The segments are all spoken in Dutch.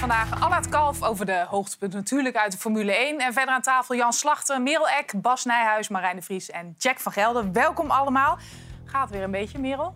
vandaag Allard Kalf over de hoogtepunten natuurlijk uit de Formule 1. En verder aan tafel Jan Slachter, Merel Eck, Bas Nijhuis, Marijn de Vries en Jack van Gelder. Welkom allemaal. Gaat weer een beetje, Merel?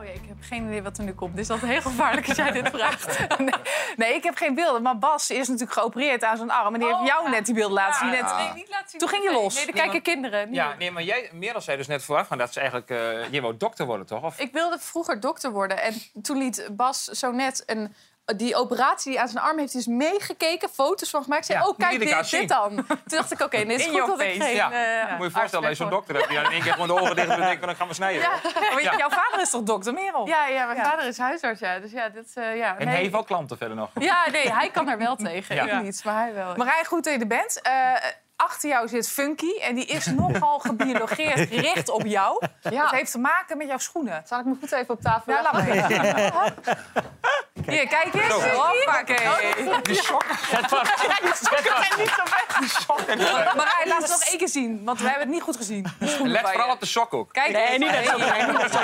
Oh ja, ik heb geen idee wat er nu komt. Het is altijd heel gevaarlijk als jij dit vraagt. Nee, nee, ik heb geen beelden. Maar Bas is natuurlijk geopereerd aan zijn arm. En die heeft jou net die beelden laten zien. Net- Nee, niet laten zien. Toen ging je los. Nee, dan kijken kinderen. niet Ja, meer. nee, maar jij, Merel zei dus net vooraf dat ze eigenlijk... eh je wou dokter worden, toch? Of, Ik wilde vroeger dokter worden. En toen liet Bas zo net een, die operatie die aan zijn arm heeft, hij is meegekeken, foto's van gemaakt. Ik zei, Ja, oh, kijk, dit, dit dan. Toen dacht ik, oké, nee, het is In goed dat ik geen... Ja. eh, Moet je je voorstellen dat je zo'n dokter hebt die dan in één keer gewoon de ogen dicht doet en denkt van dan gaan we snijden. Ja. Jouw vader is toch dokter, Merel? Ja, ja, mijn Ja. vader is huisarts, ja. Dus ja, dit, eh, ja. En nee. hij heeft wel klanten verder nog. Ja, nee, hij kan er wel tegen. Ja. Ik niet, maar hij wel. Marijn, goed dat je er bent. Eh, achter jou zit Funky. En die is nogal gebiologeerd gericht op jou. Ja. Dat heeft te maken met jouw schoenen. Zal ik me goed even op tafel Ja, laat maar. Hier, kijk eens. Hoppakee. Die sokken. Marijn, laat het nog één keer zien. Want we hebben het niet goed gezien. De schoenen Let vooral op de sok ook. Kijk Nee, niet net zo Nee. kijken, niet zo.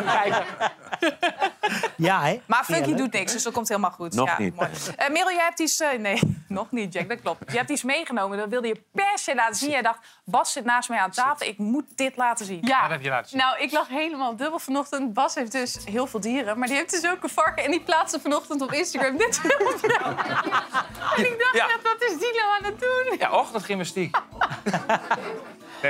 Ja, hè? Maar Funky doet niks, dus dat komt helemaal goed. Nog ja, niet. Mooi. Eh, Merel, jij hebt iets... eh, nee, nog niet, Jack, dat klopt. Je hebt iets meegenomen, dat wilde je per se laten zien. Jij dacht, Bas zit naast mij aan tafel, ik moet dit laten zien. Ja, Wat heb je laten zien? nou, ik lag helemaal dubbel vanochtend. Bas heeft dus heel veel dieren, maar die heeft dus ook een varken. En die plaatste vanochtend op Instagram dit filmpje. En ik dacht, Ja. wat is die nou aan het doen? Ja, ochtendgymnastiek.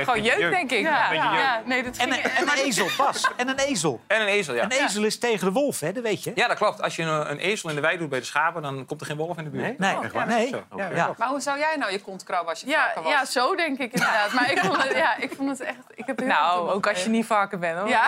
Gewoon jeuk, denk ik. Ja, nee, dat En en een ezel, Bas. En een ezel. En een ezel, ja. Een ezel is tegen de wolf, hè? Dat weet je. Ja, dat klopt. Als je een, een ezel in de wei doet bij de schapen, dan komt er geen wolf in de buurt. Nee, nee. zo. Ja. Maar hoe zou jij nou je kont krabben als je Ja, varken was? ja, zo denk ik inderdaad. Maar ik vond het, ja, ik vond het echt... Ik heb heel Nou, ook als je niet varken bent. Hoor. Ja.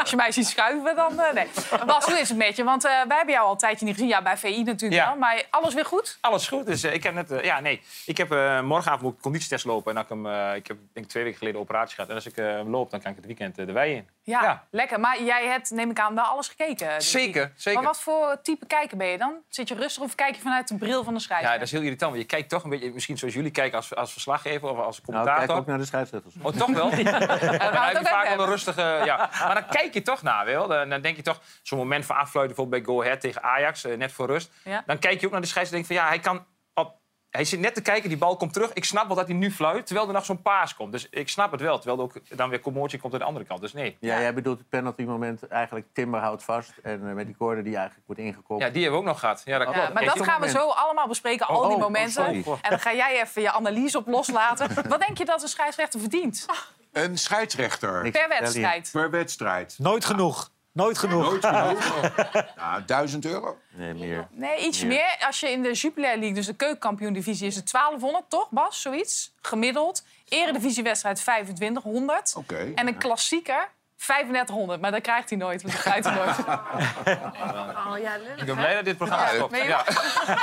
Als je mij ziet schuiven, dan... eh, nee. Bas, hoe is het met je? Want eh, wij hebben jou al een tijdje niet gezien. Ja, bij VI natuurlijk Ja. wel. Maar alles weer goed? Alles goed. Dus eh, ik heb net, ja, nee. Ik heb eh, morgenavond moet ik conditietest lopen. En dan heb ik, hem, eh, ik heb denk ik twee weken geleden operatie gehad. En als ik eh, hem loop, dan kan ik het weekend eh, de wei in. Ja, Ja. lekker. Maar jij hebt, neem ik aan, wel alles gekeken. dit Zeker, zeker. Maar wat voor type kijker ben je dan? Zit je rustig of kijk je vanuit de bril van de schrijver? Ja, dat is heel irritant. Want je kijkt toch een beetje, misschien zoals jullie kijken als, als verslaggever of als Nou, commentator. kijk ook naar de scheidsrechters. Oh, toch wel? Dan het je ook vaak even wel een rustige... Ja. Maar dan kijk je toch naar, wel. Dan, dan denk je toch, zo'n moment van affluiten bijvoorbeeld bij Go Ahead tegen Ajax, eh, net voor rust. Ja. Dan kijk je ook naar de scheidsrechter en denk van, ja, hij kan... Hij zit net te kijken, die bal komt terug. Ik snap wel dat hij nu fluit, terwijl er nog zo'n paas komt. Dus ik snap het wel, terwijl er ook dan weer commotie komt aan de andere kant. Dus nee. Ja, jij bedoelt het penalty moment eigenlijk Timber houdt vast. En eh, met die corner die eigenlijk wordt ingekopt. Ja, die hebben we ook nog gehad. Ja, dat Ja, klopt. maar dat gaan we zo allemaal bespreken, al Oh, die oh, momenten. en dan ga jij even je analyse op loslaten. Wat denk je dat een scheidsrechter verdient Een scheidsrechter per wedstrijd? per wedstrijd. Nooit genoeg. Nooit genoeg. Nooit genoeg. Ja, 1000 euro. Nee, meer. Nee, iets Ja. meer. Als je in de Jupiler League, dus de keukenkampioen-divisie, is het 1200, toch Bas? Zoiets? Gemiddeld. Eredivisiewedstrijd 2500. Oké. En een klassieker 3500. Maar dat krijgt hij nooit, want dat krijgt hij nooit. Oh, ja, Ik ben blij dat dit programma Ja,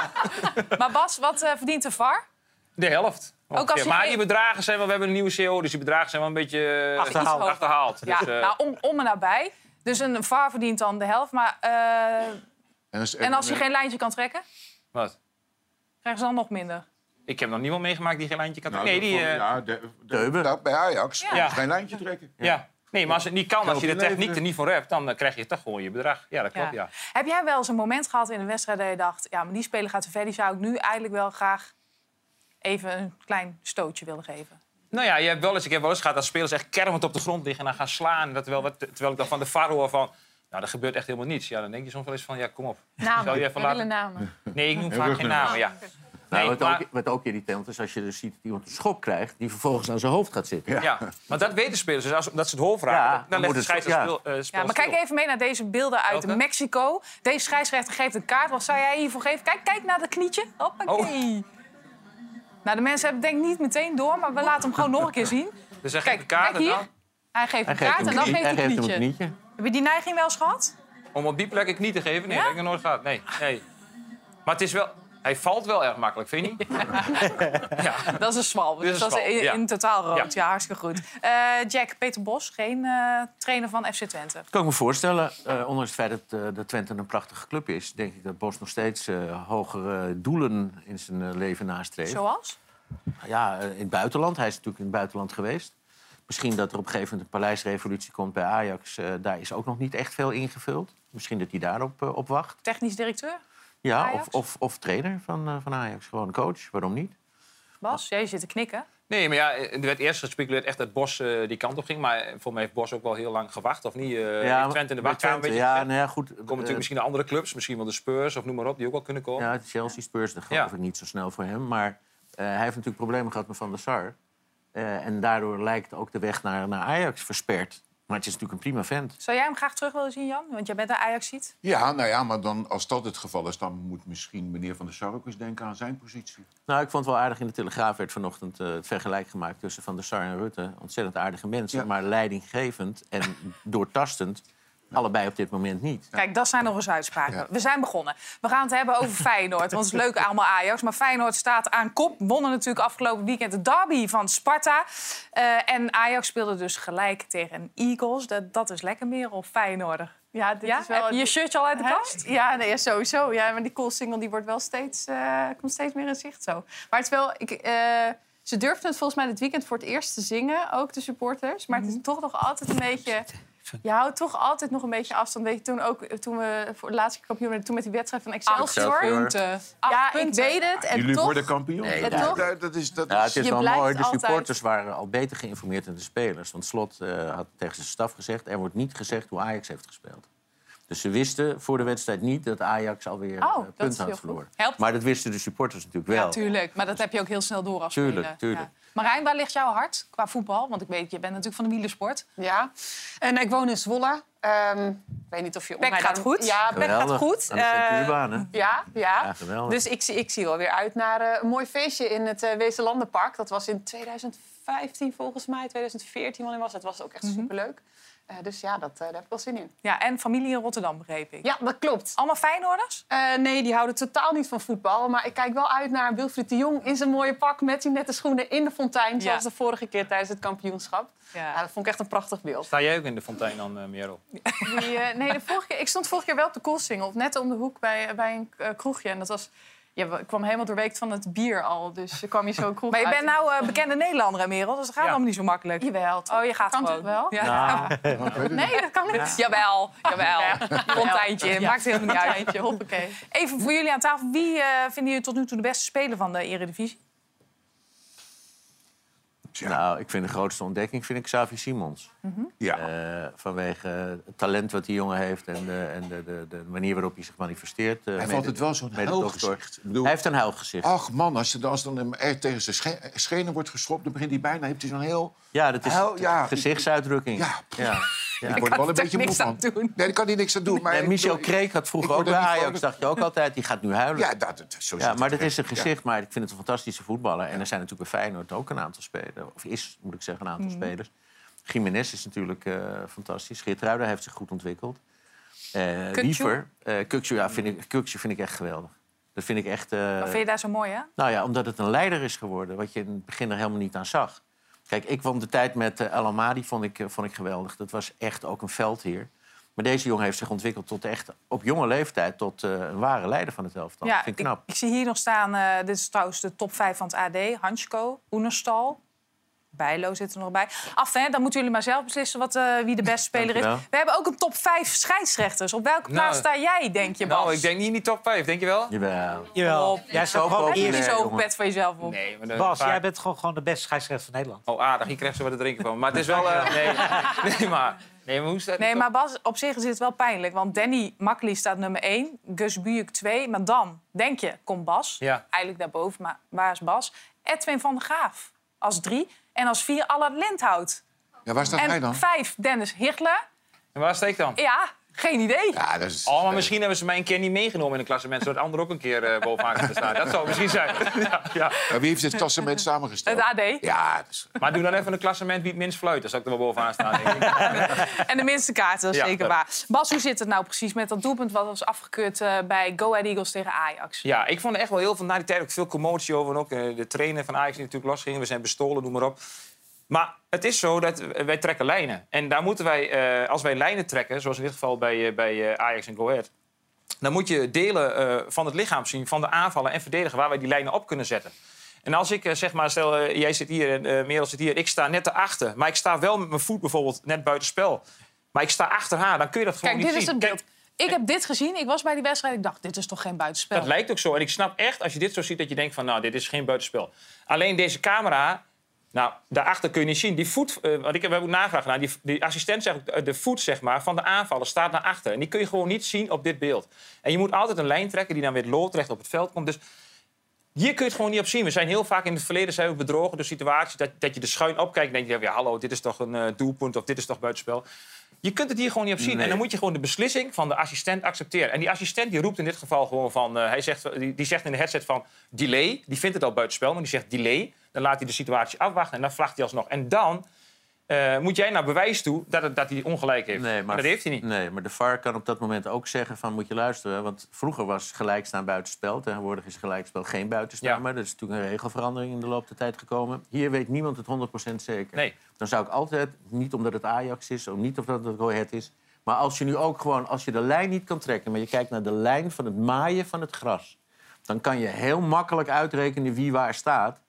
Maar Bas, wat eh, verdient de VAR? de helft. Ook als je maar die bedragen zijn wel... We hebben een nieuwe CEO, dus die bedragen zijn wel een beetje eh, Achterhaald. achterhaald. Ja, Dus, eh, nou, om, om en nabij. Dus een VAR verdient dan de helft. Maar, eh, En als, en als je geen lijntje kan trekken, Wat? krijgen ze dan nog minder. Ik heb nog niemand meegemaakt die geen lijntje kan Nou, Nee, die... eh, ja, de, de, Teuben. dat bij Ajax. Ja. Ja. Geen lijntje trekken. Ja. Nee, maar als het niet kan, als je de techniek er niet voor hebt, dan eh, krijg je toch gewoon je bedrag. Ja, dat klopt, ja. Heb jij wel eens een moment gehad in een wedstrijd dat je dacht... ja, maar die speler gaat te ver, die zou ik nu eigenlijk wel graag even een klein stootje willen geven? Nou ja, je hebt wel eens, ik heb wel eens gehad dat spelers echt kermend op de grond liggen en dan gaan slaan. Dat terwijl, wat- terwijl ik dan van de VAR hoor van... Nou, er gebeurt echt helemaal niets. Ja, dan denk je soms wel eens van, ja, kom op. Namen. Zou je even laten... namen. Nee, ik noem vaak geen namen, ja. Nou, wat, maar- ook, wat ook irritant is als je dus ziet dat iemand een schop krijgt... die vervolgens aan zijn hoofd gaat zitten. Ja, maar dat weten spelers. Dus als dat ze het hoofd Ja, raken, dan dan legt de scheidsrechter ja. speel, eh, Ja, maar kijk even mee naar deze beelden uit? Mexico. Deze scheidsrechter geeft een kaart. Wat zou jij hiervoor geven? Kijk, kijk naar dat knietje. Hoppakee. Nou, de mensen hebben het denk ik niet meteen door, maar we laten hem gewoon nog een keer zien. Dus hij Kijk, geeft de kaart kijk en hier. dan... Hij geeft een geeft kaart hem en dan geeft hij een een knietje. knietje. Heb je die neiging wel eens gehad? Om op die plek een knie te geven? Nee, dat heb ik nog nooit gehad. Nee, nee. Maar het is wel... Hij valt wel erg makkelijk, vind je niet? ja. Dat is een is Dus dat is in, ja. in totaal rood. Ja, Ja. hartstikke goed. Eh, Jack, Peter Bos, geen eh, trainer van FC Twente. kan ik me voorstellen, eh, ondanks het feit dat, eh, dat Twente een prachtige club is... denk ik dat Bos nog steeds eh, hogere doelen in zijn leven nastreeft. Zoals? Ja, in het buitenland. Hij is natuurlijk in het buitenland geweest. Misschien dat er op een gegeven moment een paleisrevolutie komt bij Ajax. daar is ook nog niet echt veel ingevuld. Misschien dat hij daarop op wacht. Technisch directeur? Ja, Ajax? of, of, of trainer van, eh, van Ajax. Gewoon coach, waarom niet? Bas, jij zit te knikken. Nee, maar ja, er werd eerst gespeculeerd echt dat Bos eh, die kant op ging. Maar voor mij heeft Bos ook wel heel lang gewacht, of niet? Eh ja, Twente in de wachtkamer. Twente, Ja, nou ja, goed. Er komen natuurlijk eh, misschien de andere clubs, misschien wel de Spurs of noem maar op, die ook wel kunnen komen. Ja, Chelsea Spurs, dat geloof Ja. ik niet zo snel voor hem. Maar eh, hij heeft natuurlijk problemen gehad met Van der Sar. Eh, en daardoor lijkt ook de weg naar, naar Ajax versperd. Maar het is natuurlijk een prima vent. Zou jij hem graag terug willen zien, Jan? Want jij bent een Ajax-ziet. Ja, nou ja, maar dan, als dat het geval is... dan moet misschien meneer Van der Sar ook eens denken aan zijn positie. Nou, ik vond het wel aardig in de Telegraaf werd vanochtend eh, het vergelijk gemaakt tussen Van der Sar en Rutte. Ontzettend aardige mensen, Ja. maar leidinggevend en doortastend. Allebei op dit moment niet. Kijk, dat zijn nog eens uitspraken. Ja. We zijn begonnen. We gaan het hebben over Feyenoord. Want het is leuk allemaal Ajax. Maar Feyenoord staat aan kop. Wonnen natuurlijk afgelopen weekend de derby van Sparta. Eh, en Ajax speelde dus gelijk tegen Eagles. Dat, dat is lekker meer of Feyenoorder. Ja, dit Ja? is wel... Heb je je shirtje al uit de Hè? kast? Ja, nee, ja, sowieso. Ja, maar die cool single die wordt wel steeds, eh, komt steeds meer in zicht zo. Maar het is wel... Ik, eh, ze durfden het volgens mij dit weekend voor het eerst te zingen, ook de supporters. Maar het is toch nog altijd een beetje... Je houdt toch altijd nog een beetje afstand. Weet je, toen, ook, toen we voor de laatste keer kampioen werden, toen met die wedstrijd van Excelsior. Excelsior. punten. Acht Ja, ik weet het. En Jullie toch, worden kampioen. Nee, dat, ja. dat, dat is, dat Ja, het is, wel mooi. De altijd- supporters waren al beter geïnformeerd dan de spelers. Want Slot eh, had tegen zijn staf gezegd... er wordt niet gezegd hoe Ajax heeft gespeeld. Dus ze wisten voor de wedstrijd niet dat Ajax alweer Oh, eh, dat is punten heel had verloren. Helpt. Maar dat wisten de supporters natuurlijk wel. Ja, tuurlijk. Maar dat heb je ook heel snel door als Tuurlijk, speler. tuurlijk. Ja. Marijn, waar ligt jouw hart qua voetbal? Want ik weet, je bent natuurlijk van de wielersport. Ja. En ik woon in Zwolle. Ehm, ik weet niet of je... Pek mij gaat goed. Ja, Pek gaat goed. Aan de Eh, ja, ja. Ja, geweldig. Dus ik, zie- ik zie wel weer uit naar eh, een mooi feestje in het uh, Wezenlandenpark. Dat was in 2015 volgens mij, 2014 wanneer was het. Dat was ook echt Mhm. superleuk. Eh, dus ja, dat, eh, daar heb ik wel zin in. Ja, en familie in Rotterdam, begreep ik. Ja, dat klopt. Allemaal Feyenoorders? Eh, nee, die houden totaal niet van voetbal. Maar ik kijk wel uit naar Wilfried de Jong in zijn mooie pak... met die nette schoenen in de fontein. Zoals Ja. de vorige keer tijdens het kampioenschap. Ja. dat vond ik echt een prachtig beeld. Sta jij ook in de fontein dan, eh Merel? Die, nee, de vorige keer, ik stond vorige keer wel op de Koolsingel. Net om de hoek bij, bij een kroegje. En dat was... Ja, ik kwam helemaal doorweekt van het bier al. Dus kwam je zo kroeg Maar je bent nou eh, bekende Nederlander, Merel. Dus dat gaat Ja. allemaal niet zo makkelijk. Jawel, toch? Oh, je gaat kan gewoon. wel? Ja. Nou, Nee, dat kan niet. Jawel, jawel. Fonteintje, Ja. maakt helemaal niet uit. Eindje, hoppakee. Even voor jullie aan tafel. Wie eh, vinden jullie tot nu toe de beste speler van de Eredivisie? Ja. Nou, ik vind de grootste ontdekking vind ik Xavi Simons. ja. Eh, vanwege het talent wat die jongen heeft en de, en de, de, de manier waarop hij zich manifesteert. eh, hij valt het wel zo'n huilgezicht. Ik bedoel, Hij heeft een huilgezicht. Ach man, als, er- als dan hem echt tegen zijn sche- schenen wordt geschopt... dan begint hij bijna, heeft hij zo'n heel... Ja, dat is Huil- ja. gezichtsuitruing. Ja. ja. Ik word er wel een beetje moe niks aan van. doen. Nee, daar kan hij niks aan doen. Maar Michel Kreek had vroeger ook bij Ajax, dacht je ook altijd, die gaat nu huilen. Ja, dat, zo Ja, maar dat is een gezicht, maar ik vind het een fantastische voetballer. En er zijn natuurlijk bij Feyenoord ook een aantal spelers. Of is, moet ik zeggen, een aantal Mhm. spelers. Jiménez is natuurlijk eh, fantastisch. Geertruida heeft zich goed ontwikkeld. Eh? Wiever, eh Kukçu, ja, vind ik, vind ik echt geweldig. Dat vind ik echt... eh, Wat vind je daar zo mooi, hè? nou ja, omdat het een leider is geworden, wat je in het begin er helemaal niet aan zag. Kijk, ik vond de tijd met uh, El Amadi vond ik, eh, vond ik geweldig. Dat was echt ook een veldheer. Maar deze jongen heeft zich ontwikkeld tot echt op jonge leeftijd tot eh, een ware leider van het elftal. Ja, vind ik knap. Ik, zie hier nog staan, dit is trouwens de top 5 van het AD. Hansko, Oenerstal, Bijlo zit er nog bij. Af, hè, dan moeten jullie maar zelf beslissen wat, eh, wie de beste speler is. We hebben ook een top 5 scheidsrechters. Op welke Nou, plaats sta jij, denk je, Bas? Nou, ik denk niet in die top 5, denk je wel? Jawel. Jawel. Op. Jij Zo staat gewoon. Heb je eerst. niet zo jongen. pet van jezelf op? Nee, maar Bas, vaak- jij bent gewoon, gewoon de beste scheidsrechter van Nederland. Oh, aardig. Hier krijgt ze wat te drinken van. Maar het is wel... eh, nee, nee, maar... Nee, maar hoe dat? Nee, maar Bas, op zich is het wel pijnlijk. Want Danny Makkely staat nummer 1, Gus Buurk 2. Maar dan, denk je, komt Bas. Ja. Eigenlijk daarboven, maar waar is Bas? Edwin van der Graaf als 3. En als 4 Allard Lindhout. Ja, waar staat hij En dan? 5 Dennis Hichler. En waar steek dan? Ja, geen idee. Ja, dat is... Oh, maar misschien hebben ze mij een keer niet meegenomen in een klassement... zodat de ander ook een keer eh, bovenaan kan staan. Dat zou misschien zijn. ja, wie heeft dit klassement samengesteld? Het AD. Ja. Maar doe dan even een klassement wie het minst fluit. Dan zou ik er wel bovenaan staan, denk ik. En de minste kaarten, dat is Ja, zeker waar. Bas, hoe zit het nou precies met dat doelpunt... wat was afgekeurd eh, bij Go Ahead Eagles tegen Ajax? Ja, ik vond er echt wel heel veel na die tijd ook veel commotie over. En ook eh, de trainer van Ajax die natuurlijk losging. We zijn bestolen, noem maar op. Maar het is zo dat wij trekken lijnen. En daar moeten wij, eh, als wij lijnen trekken, zoals in dit geval bij, eh, bij eh, Ajax en Go Ahead... dan moet je delen van het lichaam zien, van de aanvallen en verdedigen... waar wij die lijnen op kunnen zetten. En als ik, zeg maar, stel, jij zit hier en Merel zit hier... ik sta net erachter, maar ik sta wel met mijn voet bijvoorbeeld net buiten spel... maar ik sta achter haar, dan kun je dat gewoon Kijk, niet dit is zien. het beeld. Ik heb dit gezien. Ik was bij die wedstrijd. Ik dacht, dit is toch geen buitenspel? Dat lijkt ook zo. En ik snap echt, als je dit zo ziet, dat je denkt van... nou, dit is geen buitenspel. Alleen deze camera... Nou, daarachter kun je niet zien. Die voet, eh, want ik heb ook navraag naar. Die, assistent zegt eh, de voet zeg maar, van de aanvaller staat naar achter. En die kun je gewoon niet zien op dit beeld. En je moet altijd een lijn trekken die dan weer loodrecht op het veld komt. Dus hier kun je het gewoon niet op zien. We zijn heel vaak in het verleden zijn we bedrogen door situaties dat, dat je er schuin opkijkt en denk je, ja, hallo, dit is toch een eh, doelpunt of dit is toch buitenspel. Je kunt het hier gewoon niet op zien. Nee. En dan moet je gewoon de beslissing van de assistent accepteren. En die assistent die roept in dit geval gewoon van... eh, hij zegt, die, die zegt in de headset van delay. Die vindt het al buitenspel, maar die zegt delay. Dan laat hij de situatie afwachten en dan vlagt hij alsnog. En dan eh, moet jij naar bewijs toe dat, het, dat hij ongelijk heeft. Nee, maar dat heeft hij niet. Nee, maar de VAR kan op dat moment ook zeggen van moet je luisteren. Want vroeger was gelijkstaan buitenspel. Tegenwoordig is gelijkspel geen buitenspel. Ja. Maar er is natuurlijk een regelverandering in de loop der tijd gekomen. Hier weet niemand het 100% zeker. Nee. Dan zou ik altijd, niet omdat het Ajax is, of niet omdat het Ahead is... maar als je nu ook gewoon, als je de lijn niet kan trekken... maar je kijkt naar de lijn van het maaien van het gras... dan kan je heel makkelijk uitrekenen wie waar staat.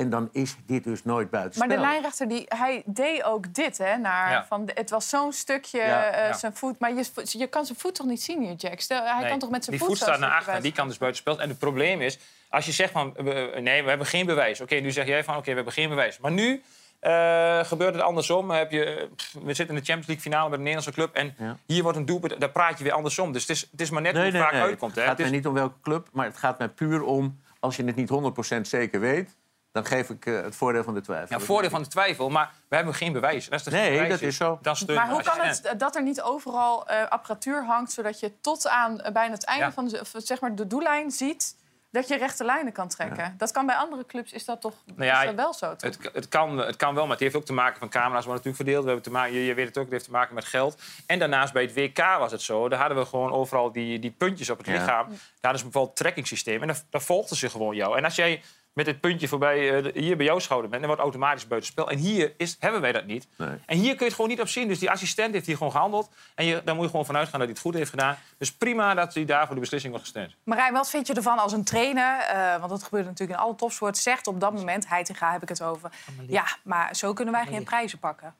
En dan is dit dus nooit Maar buitenspel. de lijnrechter die, hij deed ook dit, hè? Naar, Ja. van, het was zo'n stukje Ja, eh, ja. zijn voet. Maar je, je kan zijn voet toch niet zien hier, Jack? Stel, hij Nee, kan toch met zijn die voet voet zo staat naar achter en die kan dus buitenspel. En het probleem is, als je zegt van nee, we hebben geen bewijs. Oké, nu zeg jij van oké, we hebben geen bewijs. Maar nu eh, gebeurt het andersom. Heb je, pff, we zitten in de Champions League finale met een Nederlandse club. En Ja. hier wordt een doelpunt, daar praat je weer andersom. Dus het is, het is maar net hoe het nee, vaak nee. uitkomt. Het Hè. gaat Het mij niet om welke club, maar het gaat mij puur om... als je het niet 100% zeker weet, dan geef ik eh, het voordeel van de twijfel. ja, voordeel van de twijfel, maar we hebben geen bewijs. Als er geen Nee, bewijs dat is zo. Dan steun Maar hoe kan het dat er niet overal eh, apparatuur hangt... zodat je tot aan eh, bijna het einde Ja. van de, of, zeg maar, de doellijn ziet... dat je rechte lijnen kan trekken? Dat kan bij andere clubs, is dat toch Nou ja, is dat wel zo? Toch? Het, het, kan, het kan wel, maar het heeft ook te maken van camera's worden natuurlijk verdeeld. We hebben te maken, je, je weet het ook, het heeft te maken met geld. En daarnaast bij het WK was het zo. Daar hadden we gewoon overal die, die puntjes op het Ja. lichaam. Daar hadden ze een bepaald trekkingssysteem. En daar volgden ze gewoon jou. En als jij met dit puntje voorbij eh, de- hier bij jouw schouder bent, dan wordt automatisch buitenspel. En hier is, hebben wij dat niet. Nee. En hier kun je het gewoon niet op zien. Dus die assistent heeft hier gewoon gehandeld. En je, daar moet je gewoon vanuit gaan dat hij het goed heeft gedaan. Dus prima dat hij daar voor de beslissing wordt gesteund. Marijn, wat vind je ervan als een trainer, eh, want dat gebeurt natuurlijk in alle topsporten, zegt op dat moment, Heitinga heb ik het over, ja, maar zo kunnen wij geen prijzen pakken.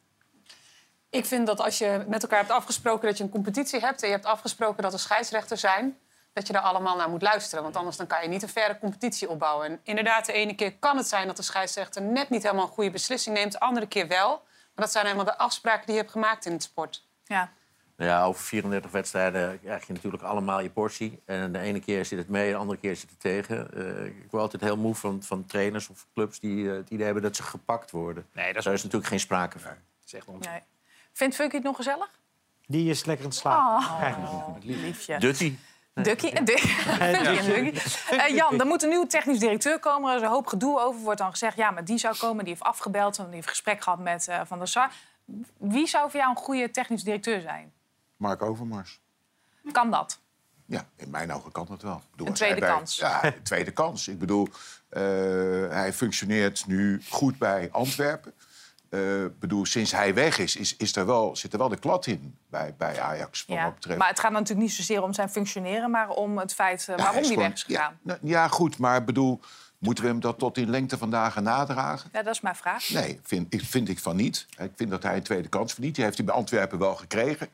Ik vind dat als je met elkaar hebt afgesproken dat je een competitie hebt... en je hebt afgesproken dat er scheidsrechters zijn... dat je daar allemaal naar moet luisteren. Want anders dan kan je niet een verre competitie opbouwen. En inderdaad, de ene keer kan het zijn dat de scheidsrechter... net niet helemaal een goede beslissing neemt, de andere keer wel. Maar dat zijn helemaal de afspraken die je hebt gemaakt in het sport. Ja. Ja, over 34 wedstrijden krijg je natuurlijk allemaal je portie. En de ene keer zit het mee, de andere keer zit het tegen. Eh, ik word altijd heel moe van, van trainers of clubs die eh, het idee hebben dat ze gepakt worden. Nee, dat is, Daar is natuurlijk geen sprake van. dat is echt onzin. Nee. Vindt Funky het nog gezellig? Die is lekker aan het slapen. Oh, liefje. Dutty. Dukkie. Eh, Jan, er moet een nieuwe technisch directeur komen. Er is een hoop gedoe over. Wordt dan gezegd, ja, maar die zou komen. Die heeft afgebeld en die heeft gesprek gehad met eh, Van der Sar. Wie zou voor jou een goede technisch directeur zijn? Mark Overmars. Kan dat? Ja, in mijn ogen kan dat wel. Bedoel, Een tweede bij- kans. Ja, een tweede kans. Ik bedoel, eh, hij functioneert nu goed bij Antwerpen. Ik bedoel, sinds hij weg is, is, is er wel, zit er wel de klad in bij, bij Ajax. Wat Ja. betreft. Maar het gaat natuurlijk niet zozeer om zijn functioneren, maar om het feit eh, Ja, waarom hij weg is gegaan. Ja, nou, ja, goed, maar bedoel, moeten we hem dat tot in lengte van dagen nadragen? Ja, dat is mijn vraag. Nee, vind, ik, vind ik van niet. Ik vind dat hij een tweede kans verdient. Die heeft hij bij Antwerpen wel gekregen.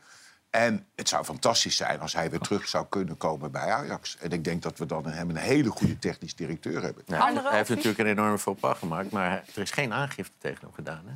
En het zou fantastisch zijn als hij weer terug zou kunnen komen bij Ajax. En ik denk dat we dan hem een hele goede technisch directeur hebben. Hij heeft natuurlijk een enorme faux pas gemaakt, maar hij- er is geen aangifte tegen hem gedaan. Hè?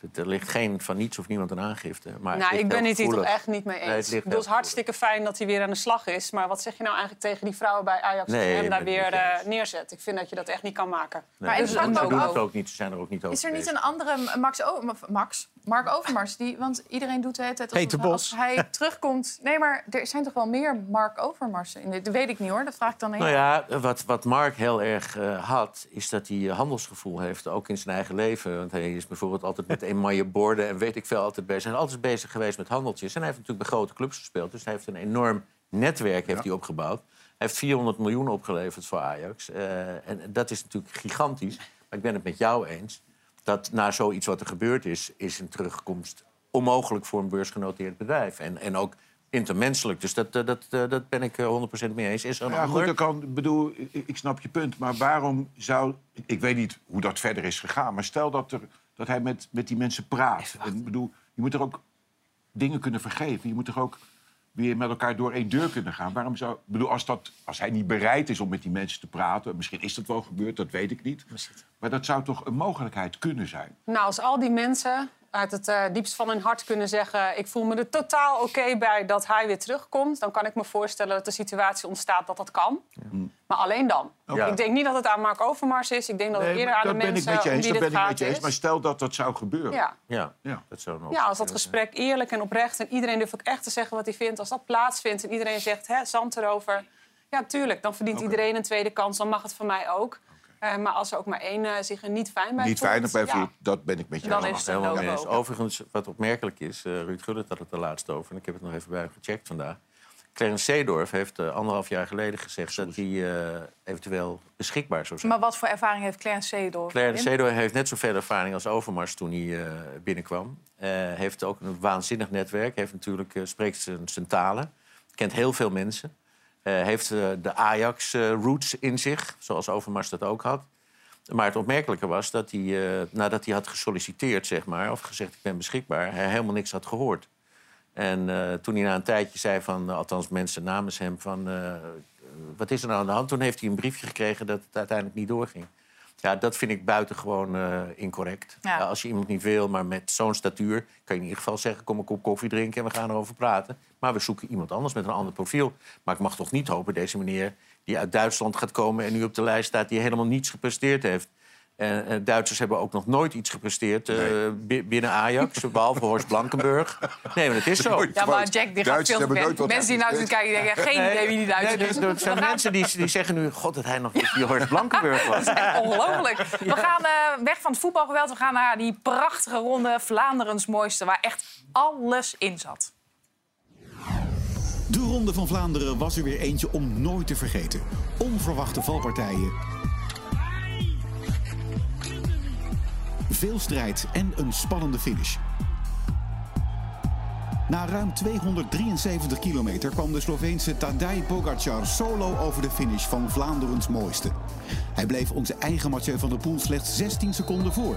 Het- Er ligt geen van niets of niemand een aangifte. Maar het Nou, ik ben het hier toch echt niet mee Nee, het eens. ligt ik bedoel, het is hartstikke fijn dat hij weer aan de slag is. Maar wat zeg je nou eigenlijk tegen die vrouwen bij Ajax... Nee, die hem daar het weer eh, eens. neerzet? Ik vind dat je dat echt niet kan maken. Nee, Maar ze even doen het ook. ook niet, ze zijn er ook niet over Is er niet bezig. een andere Max, o, Max Mark Overmars? Die, want iedereen doet Peter hij- Bos. Als hij terugkomt... Nee, maar er zijn toch wel meer Mark Overmarsen? in dit? Dat weet ik niet hoor, dat vraag ik dan aan Nou ja, wat, wat Mark heel erg eh, had, is dat hij eh, handelsgevoel heeft, ook in zijn eigen leven. Want hij is bijvoorbeeld altijd met emaille borden en weet ik veel altijd bezig. Hij is altijd bezig geweest met handeltjes. En hij heeft natuurlijk bij grote clubs gespeeld, dus hij heeft een enorm netwerk heeft hij opgebouwd. Hij heeft 400 miljoen opgeleverd voor Ajax. Eh, en dat is natuurlijk gigantisch. Maar ik ben het met jou eens dat na zoiets wat er gebeurd is, is een terugkomst onmogelijk voor een beursgenoteerd bedrijf. En, en ook intermenselijk. Dus dat, dat, dat, dat ben ik eh, 100% mee eens. Is er een Ja, ander? goed, ik kan, ik bedoel, ik, snap je punt. Maar waarom zou... Ik weet niet hoe dat verder is gegaan. Maar stel dat, er, dat hij met, met die mensen praat. Ik bedoel, je moet er ook dingen kunnen vergeven. Je moet er ook... weer met elkaar door één deur kunnen gaan. Waarom zou, ik bedoel, als, dat, als hij niet bereid is om met die mensen te praten... misschien is dat wel gebeurd, dat weet ik niet. Maar dat zou toch een mogelijkheid kunnen zijn? Nou, als al die mensen uit het eh, diepst van hun hart kunnen zeggen... ik voel me er totaal oké bij dat hij weer terugkomt... dan kan ik me voorstellen dat de situatie ontstaat dat dat kan. Maar alleen dan. Ja. Ik denk niet dat het aan Mark Overmars is. Ik denk dat het Nee, eerder aan de dat ben ik mensen met je Dat dit ben ik gaat met je eens. is. Maar stel dat dat zou gebeuren. Ja. Ja, Ja. dat zou een ja, als dat gesprek eerlijk en oprecht... en iedereen durft ook echt te zeggen wat hij vindt... als dat plaatsvindt en iedereen zegt, hè, zand erover... ja, tuurlijk, dan verdient iedereen een tweede kans. Dan mag het van mij ook. Eh, maar als er ook maar één eh, zich er niet fijn bij Niet voelt... veilig bij ja. voelt, dat ben ik met je Dan eens. is het een Helemaal mee eens. Overigens, wat opmerkelijk is, eh Ruud Gullit had het er laatst over... en ik heb het nog even bij hem gecheckt vandaag. Clarence Seedorf heeft eh, anderhalf jaar geleden gezegd... dat hij eh, eventueel beschikbaar zou zijn. Maar wat voor ervaring heeft Clarence Seedorf? Clarence in? Seedorf heeft net zoveel ervaring als Overmars toen hij eh, binnenkwam. Eh heeft ook een waanzinnig netwerk. Heeft natuurlijk, eh, spreekt zijn, zijn talen. Kent heel veel mensen. Eh, heeft eh, de Ajax-roots in zich, zoals Overmars dat ook had. Maar het opmerkelijke was dat hij, eh, nadat hij had gesolliciteerd, zeg maar, of gezegd ik ben beschikbaar, hij helemaal niks had gehoord. En eh, toen hij na een tijdje zei van, eh, althans mensen namens hem, van eh, wat is er nou aan de hand? Toen heeft hij een briefje gekregen dat het uiteindelijk niet doorging. Ja, dat vind ik buitengewoon eh incorrect. Ja. Ja, als je iemand niet wil, maar met zo'n statuur... kan je in ieder geval zeggen, kom een kop koffie drinken... en we gaan erover praten. Maar we zoeken iemand anders met een ander profiel. Maar ik mag toch niet hopen, deze meneer... die uit Duitsland gaat komen en nu op de lijst staat... die helemaal niets gepresteerd heeft. En eh, Duitsers hebben ook nog nooit iets gepresteerd eh, bi- binnen Ajax... behalve Horst Blankenburg. Nee, maar het is zo. Nooit. Ja, maar Jack, die gaat Duitsers veel te ver. Mensen die nou zitten kijken, die denken geen idee wie die Duitser Nee, is. er- zijn mensen die, die zeggen nu... God, dat hij nog niet die Horst Blankenburg was. Ongelooflijk. We gaan eh, weg van het voetbalgeweld. We gaan naar die prachtige ronde Vlaanderens mooiste... waar echt alles in zat. De Ronde van Vlaanderen was er weer eentje om nooit te vergeten. Onverwachte valpartijen. Veel strijd en een spannende finish. Na ruim 273 kilometer kwam de Sloveense Tadej Pogacar solo over de finish van Vlaanderens mooiste. Hij bleef onze eigen Mathieu van der Poel slechts 16 seconden voor.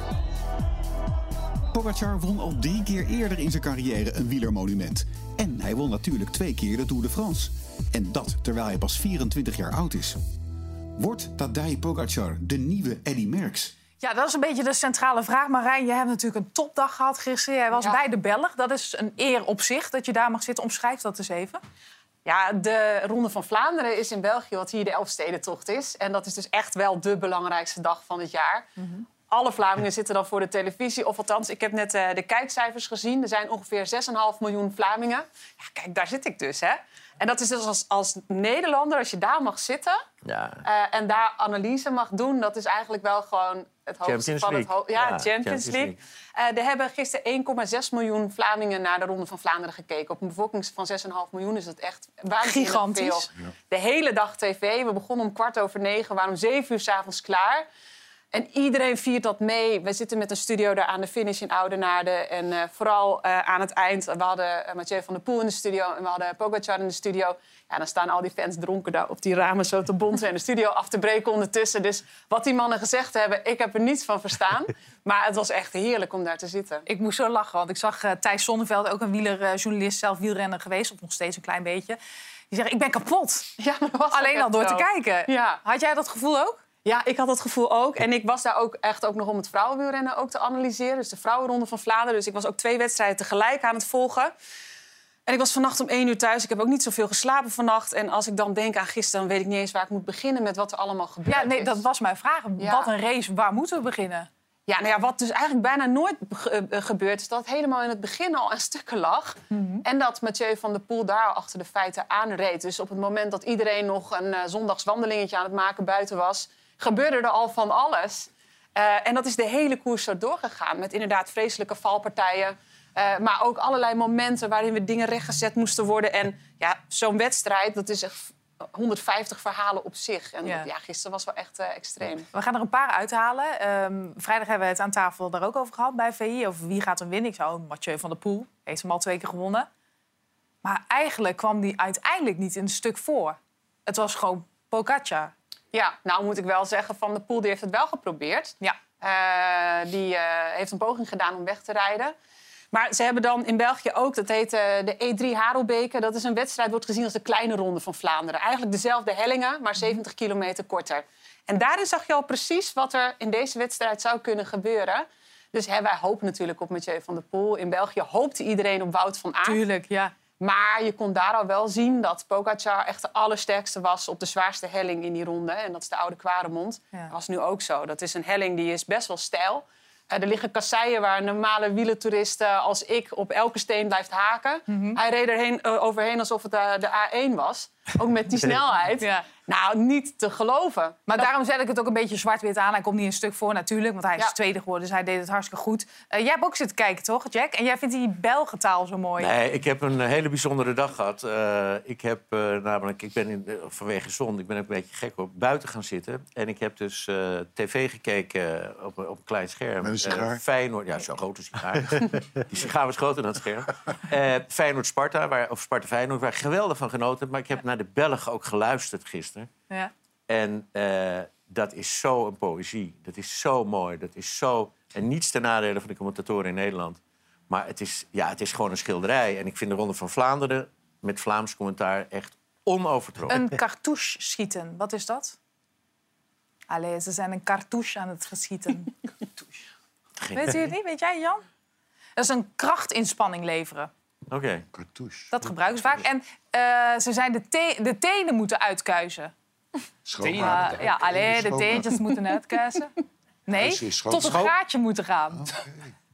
Pogacar won al drie keer eerder in zijn carrière een wielermonument. En hij won natuurlijk twee keer de Tour de France. En dat terwijl hij pas 24 jaar oud is. Wordt Tadej Pogacar de nieuwe Eddy Merckx? Ja, dat is een beetje de centrale vraag. Marijn, je hebt natuurlijk een topdag gehad gisteren. Jij was Ja. bij de Belg. Dat is een eer op zich dat je daar mag zitten. Omschrijf dat eens even. Ja, de Ronde van Vlaanderen is in België wat hier de Elfstedentocht is. En dat is dus echt wel de belangrijkste dag van het jaar. Alle Vlamingen zitten dan voor de televisie. Of althans, ik heb net eh, de kijkcijfers gezien. Er zijn ongeveer 6,5 miljoen Vlamingen. Ja, kijk, daar zit ik dus, hè. En dat is dus als, als Nederlander, als je daar mag zitten... Ja. eh, en daar analyse mag doen, dat is eigenlijk wel gewoon het hoogste van het League. hoofd. Ja, Ja, Champions, Champions League. Eh, er hebben gisteren 1,6 miljoen Vlamingen naar de Ronde van Vlaanderen gekeken. Op een bevolking van 6,5 miljoen is dat echt waanzinnig Gigantisch. veel. De hele dag tv. We begonnen om kwart over negen, waren om zeven uur s'avonds klaar. En iedereen viert dat mee. We zitten met een studio daar aan de finish in Oudenaarde. En eh, vooral eh, aan het eind, we hadden uh, Mathieu van der Poel in de studio... en we hadden Pogacar in de studio. Ja, dan staan al die fans dronken daar op die ramen zo te bonzen... en de studio af te breken ondertussen. Dus wat die mannen gezegd hebben, ik heb er niets van verstaan. maar het was echt heerlijk om daar te zitten. Ik moest zo lachen, want ik zag Thijs Zonneveld, ook een wielerjournalist, zelf wielrenner geweest, of nog steeds een klein beetje. Die zegt, ik ben kapot. Ja, was Alleen al door te kijken. Ja. Had jij dat gevoel ook? Ja, ik had dat gevoel ook. En ik was daar ook echt ook nog om het vrouwenwielrennen ook te analyseren. Dus de vrouwenronde van Vlaanderen. Dus ik was ook twee wedstrijden tegelijk aan het volgen. En ik was vannacht om één uur thuis. Ik heb ook niet zoveel geslapen vannacht. En als ik dan denk aan gisteren, dan weet ik niet eens waar ik moet beginnen met wat er allemaal gebeurt. Ja, nee, dat was mijn vraag. Ja. Wat een race, waar moeten we beginnen? Ja, nou ja, wat dus eigenlijk bijna nooit ge- eh, gebeurt... is dat het helemaal in het begin al aan stukken lag. En dat Mathieu van der Poel daar al achter de feiten aanreed. Dus op het moment dat iedereen nog een uh, zondagswandelingetje aan het maken buiten was... gebeurde er al van alles. Uh, en dat is de hele koers zo doorgegaan. Met inderdaad vreselijke valpartijen. Uh, maar ook allerlei momenten waarin we dingen rechtgezet moesten worden. En ja, zo'n wedstrijd, dat is echt 150 verhalen op zich. En Ja. gisteren was wel echt uh, extreem. We gaan er een paar uithalen. Um, vrijdag hebben we het aan tafel daar ook over gehad bij VI. Over wie gaat er winnen. Ik zou Mathieu van der Poel. Heeft hem al twee keer gewonnen. Maar eigenlijk kwam die uiteindelijk niet in een stuk voor. Het was gewoon Pogacar. Ja, nou moet ik wel zeggen, Van der Poel die heeft het wel geprobeerd. Ja. Uh, die uh, heeft een poging gedaan om weg te rijden. Maar ze hebben dan in België ook, dat heet eh, de E3 Harelbeke. Dat is een wedstrijd, wordt gezien als de kleine ronde van Vlaanderen. Eigenlijk dezelfde hellingen, maar 70 kilometer korter. En daarin zag je al precies wat er in deze wedstrijd zou kunnen gebeuren. Dus hè, wij hopen natuurlijk op Mathieu van der Poel. In België hoopte iedereen op Wout van Aert. Tuurlijk, ja. Maar je kon daar al wel zien dat Pogacar echt de allersterkste was op de zwaarste helling in die ronde. En dat is de Oude Kwaremond. Ja. Dat was nu ook zo. Dat is een helling die is best wel steil. Eh, er liggen kasseien waar normale wielentoeristen als ik op elke steen blijft haken. Mhm. Hij reed erheen, eh, overheen alsof het eh, de A1 was. Ook met die snelheid. Ja. Nou, niet te geloven. Maar daarom zet ik het ook een beetje zwart-wit aan. Hij komt niet een stuk voor natuurlijk, want hij is Ja. tweede geworden. Dus hij deed het hartstikke goed. Eh, jij hebt ook zitten kijken, toch, Jack? En jij vindt die Belgentaal zo mooi. Nee, ik heb een hele bijzondere dag gehad. Eh, ik heb eh, namelijk, ik ben in, eh, vanwege zon, ik ben ook een beetje gek op, buiten gaan zitten. En ik heb dus eh, tv gekeken op, een- op een klein scherm. Met een sigaar? Eh, Feyenoord, ja, zo'n grote sigaar. Die sigaar was groter dan het scherm. Eh Feyenoord-Sparta, waar- of Sparta-Feyenoord, waar ik geweldig van genoten heb. Maar ik heb naar de Belgen ook geluisterd gisteren. Ja. En eh, dat is zo een poëzie. Dat is zo mooi. Dat is zo... En niets ten nadele van de commentatoren in Nederland. Maar het is, ja, het is gewoon een schilderij. En ik vind de Ronde van Vlaanderen met Vlaams commentaar echt onovertroffen. Een cartouche schieten, wat is dat? Allee, ze zijn een cartouche aan het geschieten. Geen Weet u het niet? Weet jij, Jan? Dat is een krachtinspanning leveren. Oké. Cartouche. Dat gebruiken ze vaak. En eh, ze zijn de, te- de tenen moeten uitkuisen. Schoonmaken. Uh, ja, alleen de teentjes moeten uitkuisen. Nee, tot het Schoon- gaatje moeten gaan.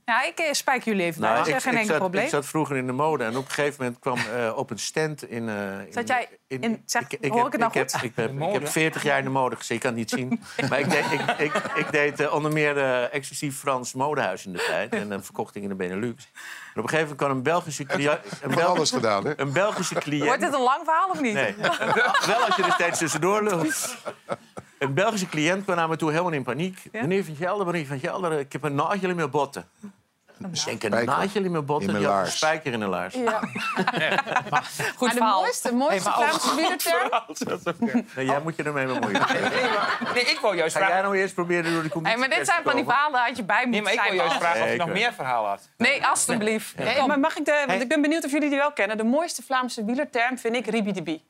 Ja, ik eh, spijk jullie even bij. Nou, dat is ik, geen ik, enkel zat, probleem. ik zat vroeger in de mode en op een gegeven moment kwam eh, op een stand in... eh, in Zat jij in- zeg, hoor ik het nou ik heb, ik, heb, ik heb 40 jaar in de mode gezeten, ik kan het niet zien. Maar ik deed, ik, ik, ik deed onder meer eh, exclusief Frans modehuis in de tijd. En dan verkocht ik in de Benelux. En op een gegeven moment kwam een Belgische cliënt... Een, Van Bel- alles gedaan, hè? een Belgische cliënt... Wordt dit een lang verhaal of niet? Nee. Wel als je er steeds tussendoor lult. Een Belgische cliënt kwam naar me toe helemaal in paniek. Ja? Meneer Van Gelder, meneer Van Gelder, ik heb een nagel in mijn botten. Ik denk, een nagel in mijn Die had een laars. spijker in de laars. Ja. Goed Maar de mooiste, mooiste Vlaamse wielerterm... Nee, jij moet je ermee bemoeien. Nee, ik wou juist Ga jij vragen, nou eerst proberen door die conditie Hey, maar dit zijn van die verhalen had je bij nee, moeten maar ik wou zijn. juist vragen of Nee, je nog meer verhaal had. Nee, alstublieft. Nee, maar mag ik de, want ik ben benieuwd of jullie die wel kennen. De mooiste Vlaamse wielerterm vind ik ribidibi.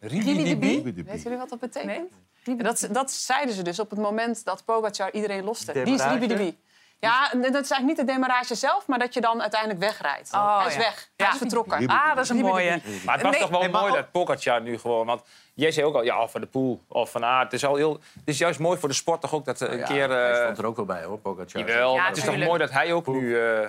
Ribidibi? Weet jullie wat dat betekent? Dat, dat zeiden ze dus op het moment dat Pogacar iedereen loste. Die is ribidibi. Ja, en dat is eigenlijk niet de demarrage zelf, maar dat je dan uiteindelijk wegrijdt. Oh, hij is ja. weg. Ja. Hij is vertrokken. Ah, dat is een mooie. Maar het was Nee, toch wel nee, mooi dat Pogacar nu gewoon... Want jij zei ook al, ja, of van de Poel of van Aert. Het is, al heel, het is juist mooi voor de sport toch ook dat er een Ja, keer... Hij eh stond er ook wel bij, hoor, Pogacar. Jawel, Ja, maar het is toch mooi dat hij ook nu... eh,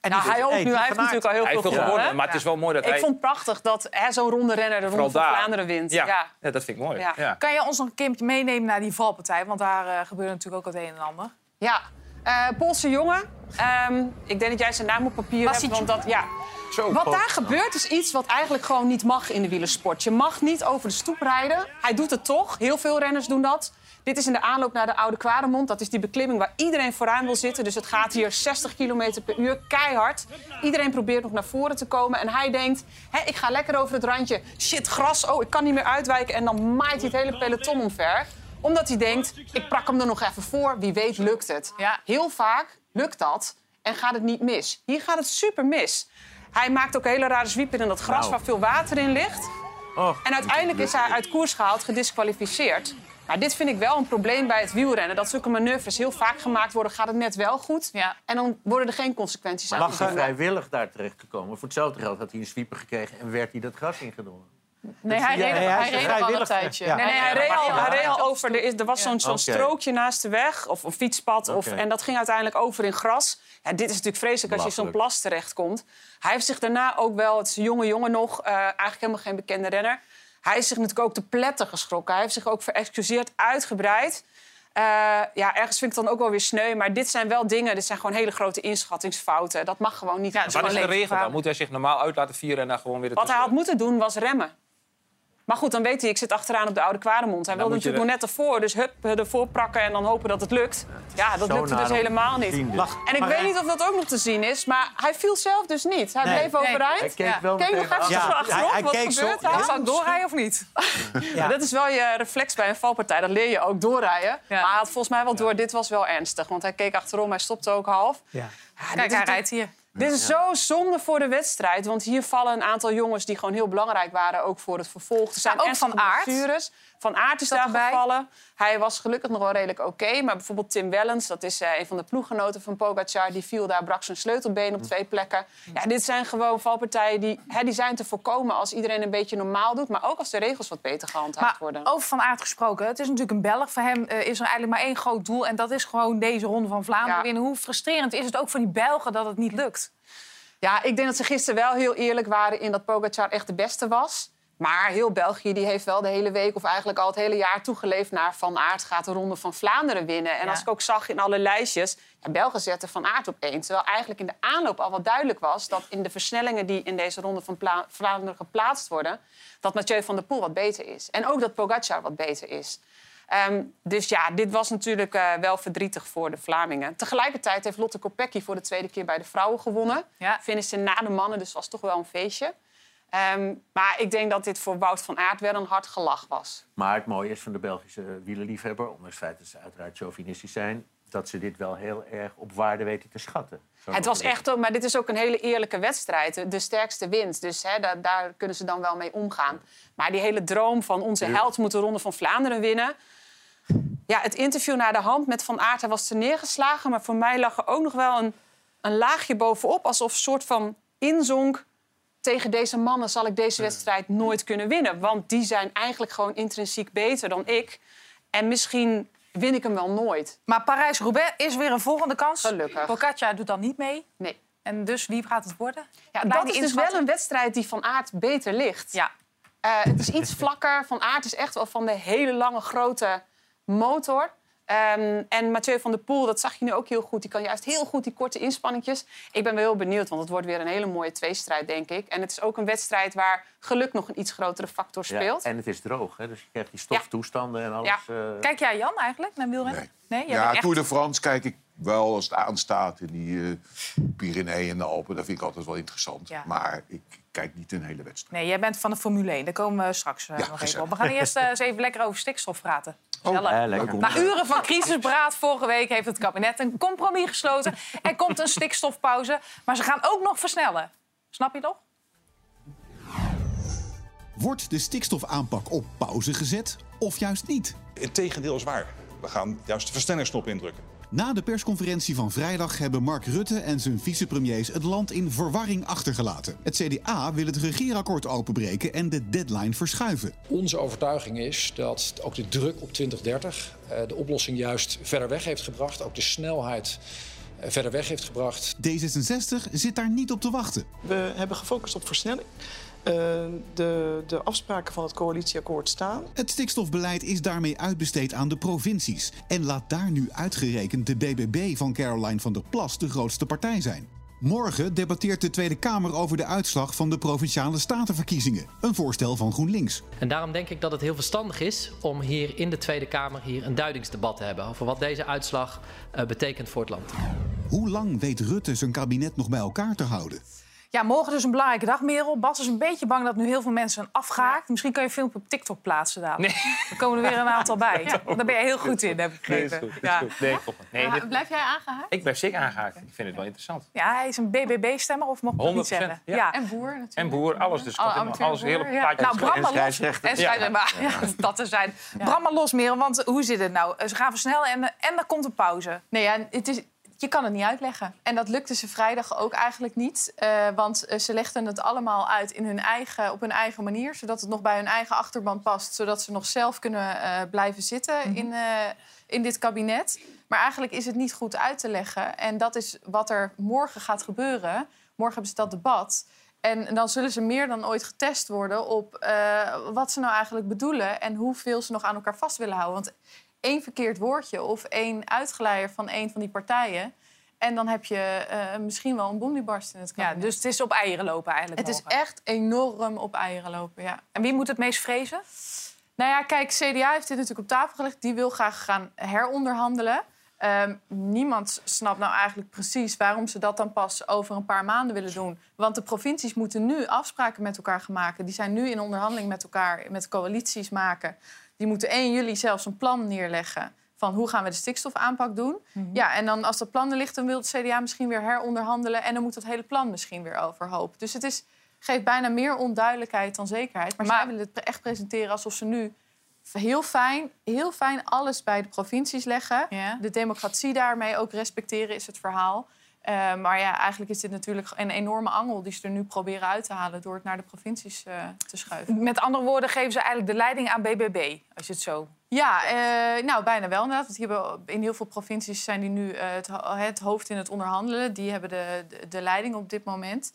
En Nou, hij ook hey, nu. Hij heeft natuurlijk al heel veel veel gewonnen. maar het is wel mooi dat Ik hij... vond het prachtig dat hè, zo'n ronde renner de Ronde vooral van Vlaanderen wint. Ja, Ja. ja. dat vind ik mooi. Ja. Ja. Kan je ons nog een keer meenemen naar die valpartij? Want daar eh, gebeurde natuurlijk ook het een en ander. Ja, Eh, Poolse jongen. Ehm, ik denk dat jij zijn naam op papier hebt. Want dat, ja. Zo, Wat daar gebeurt is iets wat eigenlijk gewoon niet mag in de wielersport. Je mag niet over de stoep rijden. Hij doet het toch. Heel veel renners doen dat. Dit is in de aanloop naar de Oude Kwaremond. Dat is die beklimming waar iedereen vooraan wil zitten. Dus het gaat hier 60 km per uur, keihard. Iedereen probeert nog naar voren te komen. En hij denkt, Hé, ik ga lekker over het randje. Shit, gras, oh, ik kan niet meer uitwijken. En dan maait hij het hele peloton omver. Omdat hij denkt, ik prak hem er nog even voor. Wie weet lukt het. Ja. Heel vaak lukt dat en gaat het niet mis. Hier gaat het super mis. Hij maakt ook hele rare zwiepen in dat gras waar veel water in ligt. Oh, En uiteindelijk is hij uit koers gehaald, gedisqualificeerd. Maar dit vind ik wel een probleem bij het wielrennen. Dat zulke manoeuvres heel vaak gemaakt worden, gaat het net wel goed. Ja. En dan worden er geen consequenties aan. Mag hij vrijwillig daar terecht gekomen? Voor hetzelfde geld had hij een sweeper gekregen en werd hij dat gras ingedrongen. Nee, hij reed, hij hij reed al een tijdje. ja. Nee, nee, hij reed al, hij reed al over. Er, is, er was zo'n zo'n strookje naast de weg, of een fietspad. Of, en dat ging uiteindelijk over in gras. Ja, dit is natuurlijk vreselijk als je in zo'n plas terechtkomt. Hij heeft zich daarna ook wel, het is een jonge jongen nog, eh, eigenlijk helemaal geen bekende renner. Hij is zich natuurlijk ook te pletten geschrokken. Hij heeft zich ook verexcuseerd, uitgebreid. Eh, ja, ergens vind ik het dan ook wel weer sneu. Maar dit zijn wel dingen, dit zijn gewoon hele grote inschattingsfouten. Dat mag gewoon niet. Ja, Wat is de regel dan? Moet hij zich normaal uit laten vieren en dan gewoon weer... Wat hij had moeten doen was remmen. Maar goed, dan weet hij, ik zit achteraan op de Oude Kwaremond. Hij Dan wilde natuurlijk nog net ervoor. Dus hup, ervoor prakken en dan hopen dat het lukt. Ja, dat lukte dus helemaal niet. Lach. En ik weet niet of dat ook nog te zien is, maar hij viel zelf dus niet. Hij Nee. bleef Nee. overeind. Hij keek Ja. wel Keek nog even. Ja, achterop, hij- hij wat zo- gebeurt. Zou ik doorrijden of niet? Ja. Dat is wel je reflex bij een valpartij. Dat leer je ook doorrijden. Maar hij had volgens mij wel door, dit was wel ernstig. Want hij keek achterom, hij stopte ook half. Ja. Ja, dit Kijk, hij rijdt hier. Dit is zo zonde voor de wedstrijd. Want hier vallen een aantal jongens die gewoon heel belangrijk waren. Ook voor het vervolg. Er zijn ook Van Aert. blessures. Van Aert is daar erbij? gevallen. Hij was gelukkig nog wel redelijk oké. maar bijvoorbeeld Tim Wellens, dat is eh, een van de ploeggenoten van Pogacar... die viel daar, brak zijn sleutelbeen op twee plekken. Ja, dit zijn gewoon valpartijen die, hè, die zijn te voorkomen... als iedereen een beetje normaal doet. Maar ook als de regels wat beter gehandhaafd Maar worden. over Van Aert gesproken, het is natuurlijk een Belg. Voor hem eh, is er eigenlijk maar één groot doel. En dat is gewoon deze Ronde van Vlaanderen Ja. winnen. Hoe frustrerend is het ook voor die Belgen dat het niet lukt? Ja, ik denk dat ze gisteren wel heel eerlijk waren in dat Pogacar echt de beste was. Maar heel België die heeft wel de hele week of eigenlijk al het hele jaar toegeleefd naar Van Aert gaat de Ronde van Vlaanderen winnen. En Ja. als ik ook zag in alle lijstjes, ja, Belgen zetten Van Aert op één. Terwijl eigenlijk in de aanloop al wat duidelijk was dat in de versnellingen die in deze Ronde van Pla- Vlaanderen geplaatst worden, dat Mathieu van der Poel wat beter is. En ook dat Pogacar wat beter is. Ehm, dus ja, dit was natuurlijk eh, wel verdrietig voor de Vlamingen. Tegelijkertijd heeft Lotte Kopecky voor de tweede keer bij de vrouwen gewonnen. Ja. Finishte na de mannen, dus was toch wel een feestje. Ehm, maar ik denk dat dit voor Wout van Aert wel een hard gelach was. Maar het mooie is van de Belgische wielerliefhebber, ondanks het feit dat ze uiteraard chauvinistisch zijn, dat ze dit wel heel erg op waarde weten te schatten. Het was echt, ook- maar dit is ook een hele eerlijke wedstrijd. De- De sterkste wint. Dus hè, daar, daar kunnen ze dan wel mee omgaan. Maar die hele droom van onze held moet de Ronde van Vlaanderen winnen. Ja, het interview naar de hand met Van Aert, hij was te neergeslagen. Maar voor mij lag er ook nog wel een, een laagje bovenop. Alsof een soort van inzonk. Tegen deze mannen zal ik deze wedstrijd nooit kunnen winnen. Want die zijn eigenlijk gewoon intrinsiek beter dan ik. En misschien win ik hem wel nooit. Maar Parijs-Roubaix is weer een volgende kans. Gelukkig. Pogacar doet dan niet mee. Nee. En dus wie gaat het worden? Ja, dat is dus wel een wedstrijd die Van Aert beter ligt. Ja. Eh, het is iets vlakker. Van Aert is echt wel van de hele lange, grote motor. Ehm, en Mathieu van der Poel, dat zag je nu ook heel goed. Die kan juist heel goed die korte inspanningjes. Ik ben wel heel benieuwd, want het wordt weer een hele mooie tweestrijd, denk ik. En het is ook een wedstrijd waar geluk nog een iets grotere factor Ja, speelt. en het is droog, hè? dus je krijgt die stoftoestanden en alles. Ja. eh, Kijk jij Jan eigenlijk naar wielrennen? Nee. jij Ja, echt... Tour de France kijk ik wel als het aanstaat in die eh Pyreneeën en de Alpen. Dat vind ik altijd wel interessant. Ja. Maar ik kijk niet een hele wedstrijd. Nee, jij bent van de Formule 1. Daar komen we straks eh, Ja, nog even op. We gaan eerst eens even lekker over stikstof praten. Gezellig. lekker. Na uren van crisisberaad vorige week heeft het kabinet een compromis gesloten. Er komt een stikstofpauze, maar ze gaan ook nog versnellen. Snap je toch? Wordt de stikstofaanpak op pauze gezet of juist niet? Integendeel is waar. We gaan juist de versnellingsknop indrukken. Na de persconferentie van vrijdag hebben Mark Rutte en zijn vicepremiers het land in verwarring achtergelaten. Het CDA wil het regeerakkoord openbreken en de deadline verschuiven. Onze overtuiging is dat ook de druk op 2030 eh, de oplossing juist verder weg heeft gebracht. Ook de snelheid verder weg heeft gebracht. D66 zit daar niet op te wachten. We hebben gefocust op versnelling. Eh, de, de afspraken van het coalitieakkoord staan. Het stikstofbeleid is daarmee uitbesteed aan de provincies. En laat daar nu uitgerekend de BBB van Caroline van der Plas de grootste partij zijn. Morgen debatteert de Tweede Kamer over de uitslag van de provinciale statenverkiezingen. Een voorstel van GroenLinks. En daarom denk ik dat het heel verstandig is om hier in de Tweede Kamer hier een duidingsdebat te hebben over wat deze uitslag eh, betekent voor het land. Hoe lang weet Rutte zijn kabinet nog bij elkaar te houden? Ja, morgen dus een belangrijke dag, Merel. Bas is een beetje bang dat nu heel veel mensen zijn afgehaakt. Misschien kun je een filmpje op TikTok plaatsen dadelijk. Nee. Er komen er weer een aantal bij. Daar ben je heel goed in, heb ik Nee, is begrepen. goed. is ja. goed. Nee. Nee, dit- Blijf jij aangehaakt? ik ben zeker aangehaakt. Ik vind het wel interessant. ja, hij is een BBB-stemmer, of mag ik dat niet 100%, zeggen? ja. En boer natuurlijk. En boer, alles. Dus helemaal- alles, hele amateurboer, ja. plaatje. Nou, Bram En maar los. En scheidsrechter, maar ja, dat er zijn. Bram maar los, Merel, want hoe zit het nou? Ze gaan versnellen en, en er komt een pauze. Nee, ja, het is, je kan het niet uitleggen. En dat lukte ze vrijdag ook eigenlijk niet. eh, want eh, ze legden het allemaal uit in hun eigen, op hun eigen manier. Zodat het nog bij hun eigen achterban past. Zodat ze nog zelf kunnen eh, blijven zitten in, eh, in dit kabinet. Maar eigenlijk is het niet goed uit te leggen. En dat is wat er morgen gaat gebeuren. Morgen hebben ze dat debat. En dan zullen ze meer dan ooit getest worden op wat ze nou eigenlijk bedoelen... en hoeveel ze nog aan elkaar vast willen houden. Want één verkeerd woordje of één uitgeleider van één van die partijen... en dan heb je eh, misschien wel een bom die barst in het Ja, kabinet. dus het is op eieren lopen eigenlijk. het is echt enorm op eieren lopen, ja. En wie moet het meest vrezen? Nou ja, kijk, CDA heeft dit natuurlijk op tafel gelegd. Die wil graag gaan heronderhandelen. Ehm, niemand snapt nou eigenlijk precies waarom ze dat dan pas over een paar maanden willen doen. Want de provincies moeten nu afspraken met elkaar gaan maken. Die zijn nu in onderhandeling met elkaar, met coalities maken. Die moeten 1 juli zelfs een plan neerleggen. van hoe gaan we de stikstofaanpak doen. Ja, en dan als dat plan er ligt, dan wil het CDA misschien weer heronderhandelen... en dan moet dat hele plan misschien weer overhoop. Dus het is, geeft bijna meer onduidelijkheid dan zekerheid. Maar, zij willen het echt presenteren alsof ze nu heel fijn, heel fijn alles bij de provincies leggen. De democratie daarmee ook respecteren is het verhaal. Eh, maar ja, eigenlijk is dit natuurlijk een enorme angel die ze er nu proberen uit te halen door het naar de provincies eh, te schuiven. Met andere woorden geven ze eigenlijk de leiding aan BBB, als je het zo... Ja, eh, nou bijna wel inderdaad. Want in heel veel provincies zijn die nu het, het hoofd in het onderhandelen. Die hebben de, de, de leiding op dit moment.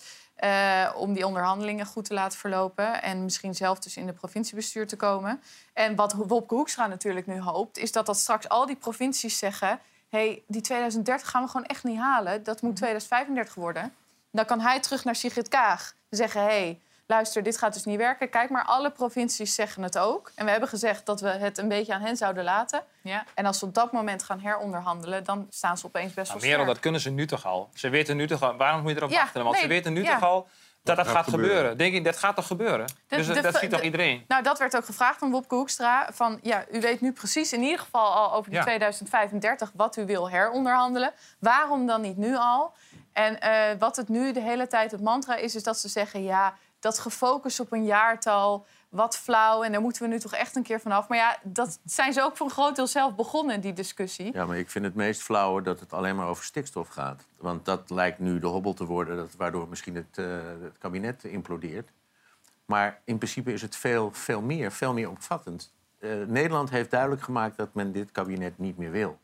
om die onderhandelingen goed te laten verlopen. En misschien zelf dus in de provinciebestuur te komen. En wat Wopke Hoekstra natuurlijk nu hoopt... is dat dat straks al die provincies zeggen... hey, die 2030 gaan we gewoon echt niet halen. Dat moet 2035 worden. Dan kan hij terug naar Sigrid Kaag. Zeggen, hey, luister, dit gaat dus niet werken. Kijk, maar alle provincies zeggen het ook. En we hebben gezegd dat we het een beetje aan hen zouden laten. Ja. En als ze op dat moment gaan heronderhandelen... dan staan ze opeens best Nou, wel Merel, sterk. dat kunnen ze nu toch al. Ze weten nu toch al. Waarom moet je erop Ja, wachten? Want ze weten nu ja. toch al dat dat gaat gaat gebeuren. gebeuren. Denk je, dat gaat toch gebeuren? De- dus de- dat ziet toch de- iedereen? Nou, dat werd ook gevraagd aan Wopke Hoekstra. Van, ja, u weet nu precies in ieder geval al over de Ja. 2035 wat u wil heronderhandelen. Waarom dan niet nu al? En eh, wat het nu de hele tijd het mantra is, is dat ze zeggen... ja, dat gefocust op een jaartal, wat flauw... en daar moeten we nu toch echt een keer vanaf. Maar ja, dat zijn ze ook voor een groot deel zelf begonnen, die discussie. Ja, maar ik vind het meest flauwe dat het alleen maar over stikstof gaat. Want dat lijkt nu de hobbel te worden, dat, waardoor misschien het, eh, het kabinet implodeert. Maar in principe is het veel, veel meer, veel meer omvattend. Eh, Nederland heeft duidelijk gemaakt dat men dit kabinet niet meer wil.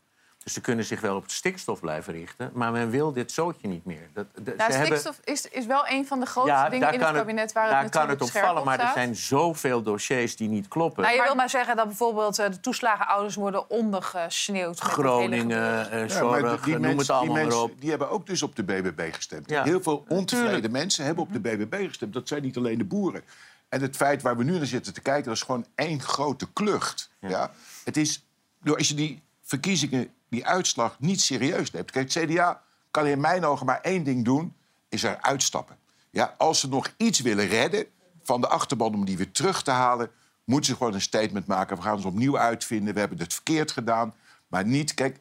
Dus ze kunnen zich wel op de stikstof blijven richten, maar men wil dit zootje niet meer. Dat, de- Nou, ze hebben- stikstof is, is wel een van de grootste dingen in het kabinet... waar daar het kan het op vallen, maar er zijn zoveel dossiers die niet kloppen. Nou, je wil maar zeggen dat bijvoorbeeld eh, de toeslagenouders worden ondergesneeuwd. met Groningen, eh, Ja, maar zorg, die noem mensen- het allemaal die maar mensen, op. Die hebben ook dus op de BBB gestemd. Ja. Heel veel ontevreden Tuurlijk. mensen hebben op de BBB gestemd. Dat zijn niet alleen de boeren. En het feit waar we nu naar zitten te kijken, dat is gewoon één grote klucht. Ja. Het is, door als je die verkiezingen, die uitslag niet serieus neemt. Kijk, het CDA kan in mijn ogen maar één ding doen, is er uitstappen. Ja, als ze nog iets willen redden van de achterban om die weer terug te halen... moeten ze gewoon een statement maken. We gaan ons opnieuw uitvinden. We hebben het verkeerd gedaan. Maar niet, kijk,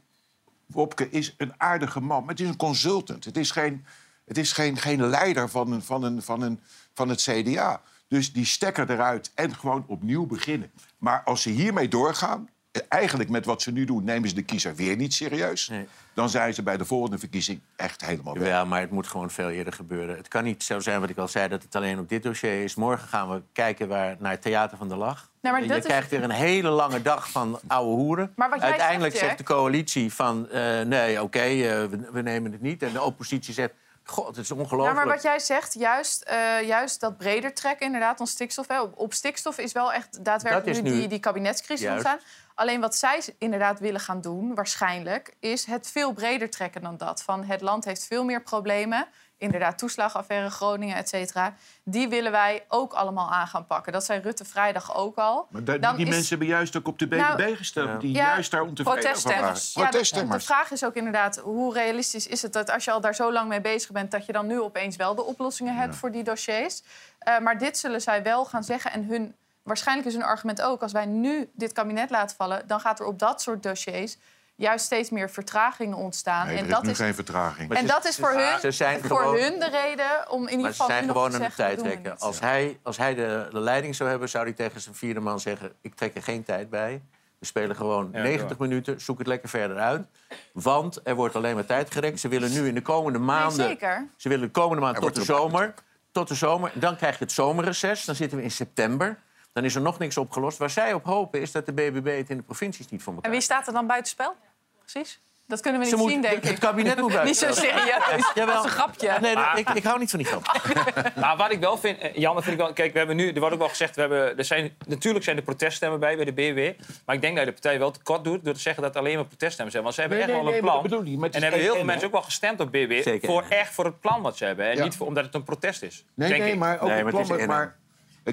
Wopke is een aardige man, maar het is een consultant. Het is geen, het is geen, geen leider van, een, van, een, van, een, van het CDA. Dus die stekker eruit en gewoon opnieuw beginnen. Maar als ze hiermee doorgaan, eigenlijk met wat ze nu doen... nemen ze de kiezer weer niet serieus... Nee. dan zijn ze bij de volgende verkiezing echt helemaal weg. Ja, maar het moet gewoon veel eerder gebeuren. Het kan niet zo zijn wat ik al zei, dat het alleen op dit dossier is. Morgen gaan we kijken waar, naar het Theater van de Lach. Nou, maar je dat is- krijgt weer een hele lange dag van ouwe hoeren. Maar wat jij Uiteindelijk zegt, zegt de coalitie van... eh, nee, oké, eh, we, we nemen het niet. En de oppositie zegt... God, het is Ja, ongelooflijk. maar wat jij zegt, juist, eh, juist dat breder trekken inderdaad dan stikstof. Hè. Op, op stikstof is wel echt daadwerkelijk nu, nu- die, die kabinetscrisis Juist. ontstaan. Alleen wat zij inderdaad willen gaan doen, waarschijnlijk... is het veel breder trekken dan dat. Van het land heeft veel meer problemen. Inderdaad, toeslagaffaire, Groningen, et cetera. Die willen wij ook allemaal aan gaan pakken. Dat zei Rutte vrijdag ook al. Maar da- Dan die is- mensen hebben juist ook op de BBB Nou, gestemd... die Ja, juist daar ontevreden over waren. proteststemmers. Ja, de, de Proteststemmers. vraag is ook inderdaad, hoe realistisch is het dat als je al daar zo lang mee bezig bent, dat je dan nu opeens wel de oplossingen hebt voor die dossiers? Eh, maar dit zullen zij wel gaan zeggen. En hun, waarschijnlijk is hun argument ook, als wij nu dit kabinet laten vallen, dan gaat er op dat soort dossiers juist steeds meer vertragingen ontstaan. Nee, en er dat is nu is, geen vertraging. Maar en ze- dat is ze- voor, ze hun, zijn voor gewoon- hun de reden om in ieder Maar ze geval zijn gewoon te aan het we tijdrekken. niet. Als hij, als hij de, de leiding zou hebben, zou hij tegen zijn vierde man zeggen... ik trek er geen tijd bij. We spelen gewoon Ja, 90 minuten, zoek het lekker verder uit. Want er wordt alleen maar tijd gerekt. Ze willen nu in de komende Nee, maanden... zeker. Ze willen de komende maand Er tot de zomer. Tot de zomer. Dan krijg je het zomerreces. Dan zitten we in september. Dan is er nog niks opgelost. Waar zij op hopen is dat de BBB het in de provincies niet voor elkaar En wie staat er dan buitenspel? Precies. Dat kunnen we niet moet- zien, denk Het ik. kabinet moet Niet zo serieus. Jawel. Dat is een grapje. Nee, ik, ik hou niet van die grap. Maar wat ik wel vind, eh, Jan, dat vind ik wel. Kijk, we hebben nu, er wordt ook wel gezegd, we hebben, er zijn, natuurlijk zijn er proteststemmen bij bij de BBW. Maar ik denk dat je de partij wel tekort doet door te zeggen dat alleen maar proteststemmen zijn. Want ze hebben Nee, echt nee, wel een nee, maar plan. dat niet, het en hebben heel veel en, mensen ook wel gestemd op BBW Zeker. voor echt voor het plan wat ze hebben. En Ja. niet voor, omdat het een protest is. Nee, denk nee, ik. maar ook Nee, het maar plan. het maar,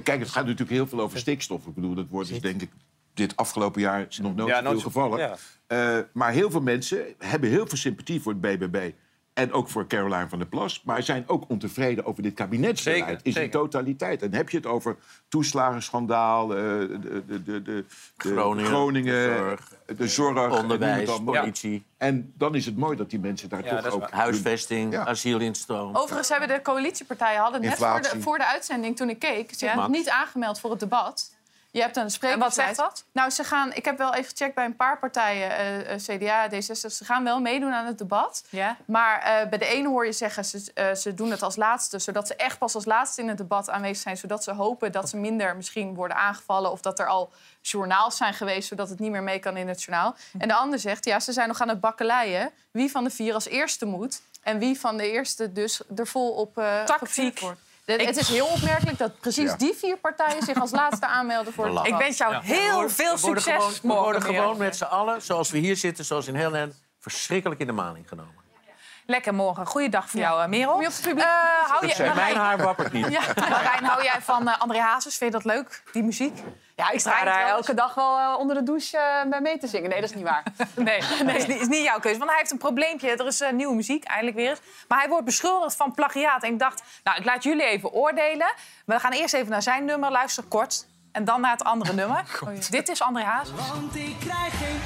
kijk, het gaat natuurlijk heel veel over stikstof. Ik bedoel, dat wordt dus denk ik dit afgelopen jaar nog nooit Ja, zo- gevallen. ja. Eh, maar heel veel mensen hebben heel veel sympathie voor het BBB. En ook voor Caroline van der Plas. Maar zijn ook ontevreden over dit kabinetsbeleid Zeker, in zijn zeker. totaliteit. En dan heb je het over toeslagenschandaal, eh, de, de, de, de, de Groningen, Groningen, zorg, de zorg, onderwijs, en politie. En dan is het mooi dat die mensen daar Ja, toch ook... waar. Huisvesting, Ja. asielinstroom. Overigens hebben de coalitiepartijen hadden net voor de, voor de uitzending toen ik keek, ze Ja. niet aangemeld voor het debat. Je hebt een spreker. En wat zegt dat? Nou, ze gaan. Ik heb wel even gecheckt bij een paar partijen, eh, eh, CDA, D66. Ze gaan wel meedoen aan het debat. Ja. Maar eh, bij de ene hoor je zeggen ze, ze doen het als laatste, zodat ze echt pas als laatste in het debat aanwezig zijn, zodat ze hopen dat ze minder misschien worden aangevallen of dat er al journaals zijn geweest, zodat het niet meer mee kan in het journaal. En de ander zegt, ja, ze zijn nog aan het bakkeleien wie van de vier als eerste moet en wie van de eerste dus er vol op Tactiek. wordt. De- het is heel opmerkelijk dat precies Ja. die vier partijen zich als laatste aanmelden voor het. Ik wens jou heel veel We worden succes gewoon, we morgen. worden gewoon met z'n allen, zoals we hier zitten, zoals in heel Nederland, verschrikkelijk in de maling genomen. Lekker morgen. Goeiedag voor jou, eh, Merel. Kom je op het publiek? Eh, hou je, Mijn haar wappert niet. ja, Marijn, hou jij van eh, André Hazes? Vind je dat leuk, die muziek? Ja, ik sta daar elke dag wel onder de douche bij mee te zingen. Nee, dat is niet waar. Nee, nee. Is, niet, is niet jouw keuze. Want hij heeft een probleempje. Er is eh, nieuwe muziek, eindelijk weer eens. Maar hij wordt beschuldigd van plagiaat. En ik dacht, nou, ik laat jullie even oordelen. We gaan eerst even naar zijn nummer, luister kort. En dan naar het andere nummer. Dit is André Hazes. Want ik krijg geen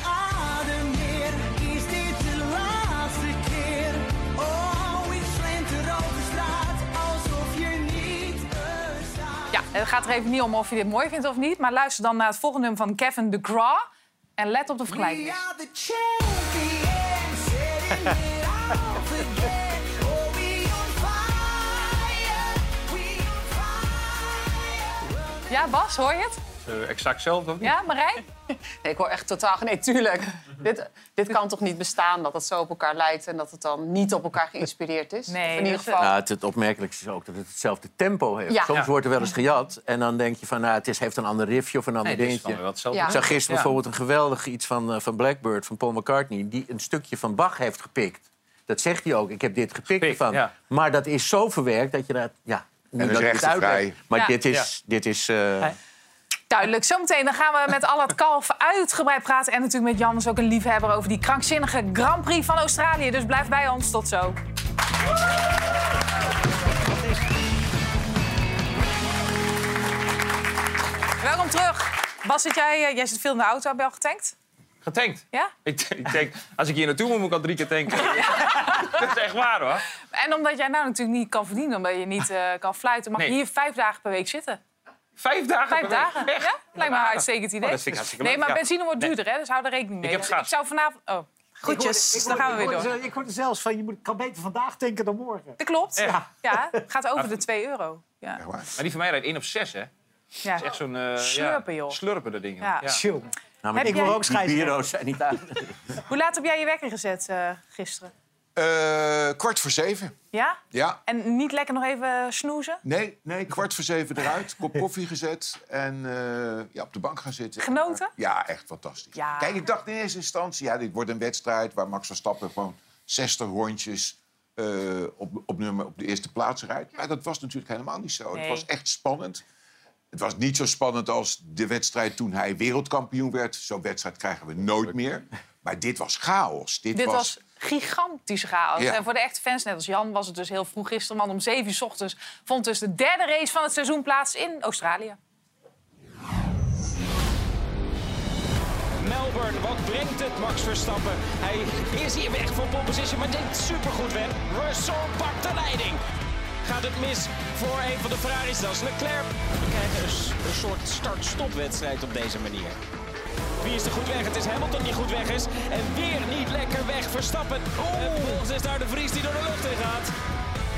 het gaat er even niet om of je dit mooi vindt of niet. Maar luister dan naar het volgende nummer van Kevin DeGraw. En let op de vergelijking. Ja, Bas, hoor je het? Eh, exact hetzelfde, of niet? Ja, Marijn? Nee, ik hoor echt totaal... Nee, tuurlijk. dit, dit kan toch niet bestaan, dat het zo op elkaar lijkt... en dat het dan niet op elkaar geïnspireerd is? Nee, Of in ieder geval... Nou, het, het opmerkelijkste is ook dat het hetzelfde tempo heeft. Ja. Soms Ja. wordt er wel eens gejat en dan denk je van... Nou, het is, heeft een ander riffje of een ander Nee, is dingetje. weer wel hetzelfde. Ja. Ik zag gisteren Ja. bijvoorbeeld een geweldig iets van, eh, van Blackbird, van Paul McCartney... die een stukje van Bach heeft gepikt. Dat zegt hij ook. Ik heb dit gepikt ja. Maar dat is zo verwerkt dat je dat... Ja, niet is dat uitleg, Maar Ja. dit is... Dit is eh, Duidelijk. Zometeen dan gaan we met al het kalf uitgebreid praten. En natuurlijk met Jan is ook een liefhebber over die krankzinnige Grand Prix van Australië. Dus blijf bij ons. Tot zo. Welkom terug. Bas, zit jij, eh, jij zit veel in de auto. Heb je al getankt? Getankt. Ja? Ik, ik denk, als ik hier naartoe moet, moet ik al drie keer tanken. dat is echt waar, hoor. En omdat jij nou natuurlijk niet kan verdienen, omdat je niet eh, kan fluiten... mag je Nee. hier vijf dagen per week zitten. Vijf dagen Vijf per week. dagen. Echt? Ja? Lijkt me een uitstekend idee. Oh, dat vind ik hartstikke nee, maar ja. benzine wordt duurder, hè? dus hou er rekening mee. heb Dus ik zou vanavond... Oh, groetjes. dan gaan we weer door. Ik hoorde zelfs van, je moet, kan beter vandaag tanken dan morgen. Dat klopt. Ja. Ja, het gaat over de 2 euro. Ja. Maar die van mij rijdt 1 op 6, hè? Ja. Dat is echt zo'n... eh, Slurpen, joh. Slurpen, dat ding. Ja. Nou, maar Heb die- jij- ook die scheidsrechter. bureaus zijn niet aan. Hoe laat heb jij je wekker gezet eh, gisteren? Eh, kwart voor zeven. Ja? Ja. En niet lekker nog even snoezen? Nee, nee, kwart voor zeven eruit. Kop koffie gezet en eh, ja, op de bank gaan zitten. Genoten? Ja, echt fantastisch. Ja. Kijk, ik dacht in eerste instantie... ja, dit wordt een wedstrijd waar Max Verstappen gewoon 60 rondjes... eh, op, op, nummer, op de eerste plaats rijdt. Maar dat was natuurlijk helemaal niet zo. Nee. Het was echt spannend. Het was niet zo spannend als de wedstrijd toen hij wereldkampioen werd. Zo'n wedstrijd krijgen we nooit meer. Maar dit was chaos. Dit, Dit was gigantische chaos. Ja. En voor de echte fans, net als Jan, was het dus heel vroeg gisteren. Want om 7 uur 's ochtends vond dus de derde race van het seizoen plaats in Australië. Melbourne, wat brengt het Max Verstappen? Hij is hier weg van pole position, maar denkt supergoed weg. Russell pakt de leiding. Gaat het mis voor een van de Ferraris, dat is Leclerc. We krijgen een, soort start-stop-wedstrijd op deze manier. Wie is er goed weg? Het is Hamilton die goed weg is. En weer niet lekker weg Verstappen. En vervolgens is daar de Vries die door de lucht in gaat.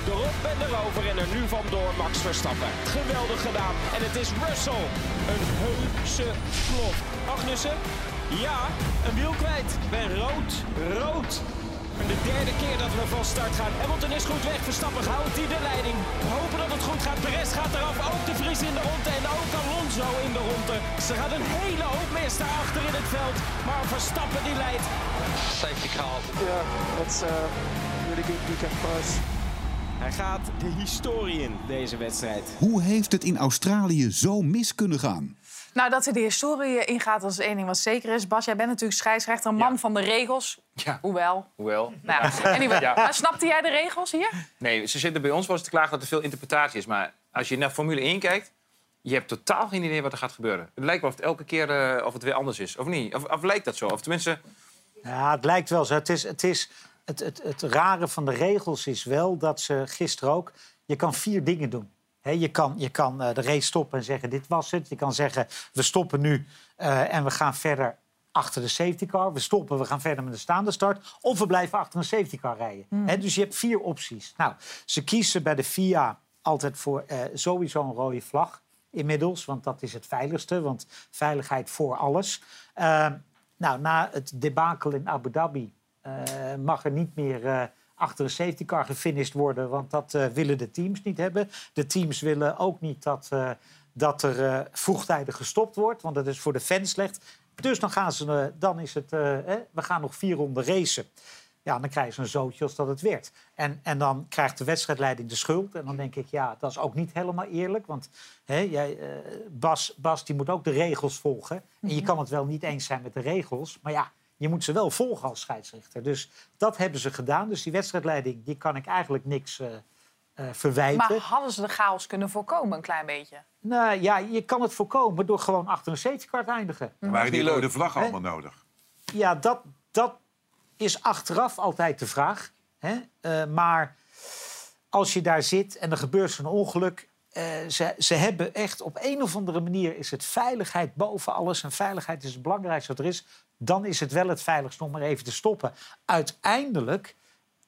Erop en erover en er nu vandoor Max Verstappen. Geweldig gedaan. En het is Russell. Een heuse slot. Agnussen? Ja, een wiel kwijt. Ben rood. Rood. En de derde keer dat we van start gaan. Hamilton is goed weg. Verstappen houdt hij de leiding. Hopen dat het goed gaat. Perez gaat eraf. Ook de Vries in de ronde. En ook Alonso in de ronde. Ze gaat een hele hoop mis daarachter in het veld. Maar Verstappen die leidt. Safety car. Yeah, that's a really good weekend for us. Hij gaat de historie in, deze wedstrijd. Hoe heeft het in Australië zo mis kunnen gaan? Nou, dat hij de historie ingaat, dat is één ding wat zeker is. Bas, jij bent natuurlijk scheidsrechter, een man van de regels. Ja. Hoewel. Hoewel. Nou, anyway, Ja. maar snapte jij de regels hier? Nee, ze zitten bij ons wel eens te klagen dat er veel interpretatie is. Maar als je naar Formule 1 kijkt, je hebt totaal geen idee wat er gaat gebeuren. Het lijkt wel of het elke keer eh, of het weer anders is. Of niet? Of, of lijkt dat zo? Of tenminste... Ja, het lijkt wel zo. Het, is, het, is, het, het, het rare van de regels is wel dat ze gisteren ook... Je kan vier dingen doen. Je kan, je kan eh, de race stoppen en zeggen, dit was het. Je kan zeggen, we stoppen nu eh, en we gaan verder achter de safety car. We stoppen, we gaan verder met de staande start. Of we blijven achter een safety car rijden. Hè, dus je hebt vier opties. Nou, ze kiezen bij de FIA altijd voor eh, sowieso een rode vlag inmiddels. Want dat is het veiligste, want veiligheid voor alles. Nou, na het debakel in Abu Dhabi mag er niet meer achter een safety car gefinished worden. Want dat eh, willen de teams niet hebben. De teams willen ook niet dat, eh, dat er eh, vroegtijdig gestopt wordt. Want dat is voor de fans slecht. Dus dan, gaan ze, dan is het, eh, we gaan nog vier ronden racen. Ja, dan krijgen ze een zootje als dat het werd. En, en dan krijgt de wedstrijdleiding de schuld. En dan denk ik, ja, dat is ook niet helemaal eerlijk. Want hè, jij, Bas, Bas die moet ook de regels volgen. En je kan het wel niet eens zijn met de regels. Maar ja, je moet ze wel volgen als scheidsrechter. Dus dat hebben ze gedaan. Dus die wedstrijdleiding, die kan ik eigenlijk niks eh, eh, verwijten. Maar hadden ze de chaos kunnen voorkomen, een klein beetje? Nou ja, je kan het voorkomen door gewoon achter een safety car te eindigen. Waren die rode Hè? allemaal nodig? Ja, dat, dat is achteraf altijd de vraag. Hè? Eh, maar als je daar zit en er gebeurt zo'n ongeluk... eh, ze, ze hebben echt op een of andere manier is het veiligheid boven alles. En veiligheid is het belangrijkste wat er is. Dan is het wel het veiligst om er even te stoppen. Uiteindelijk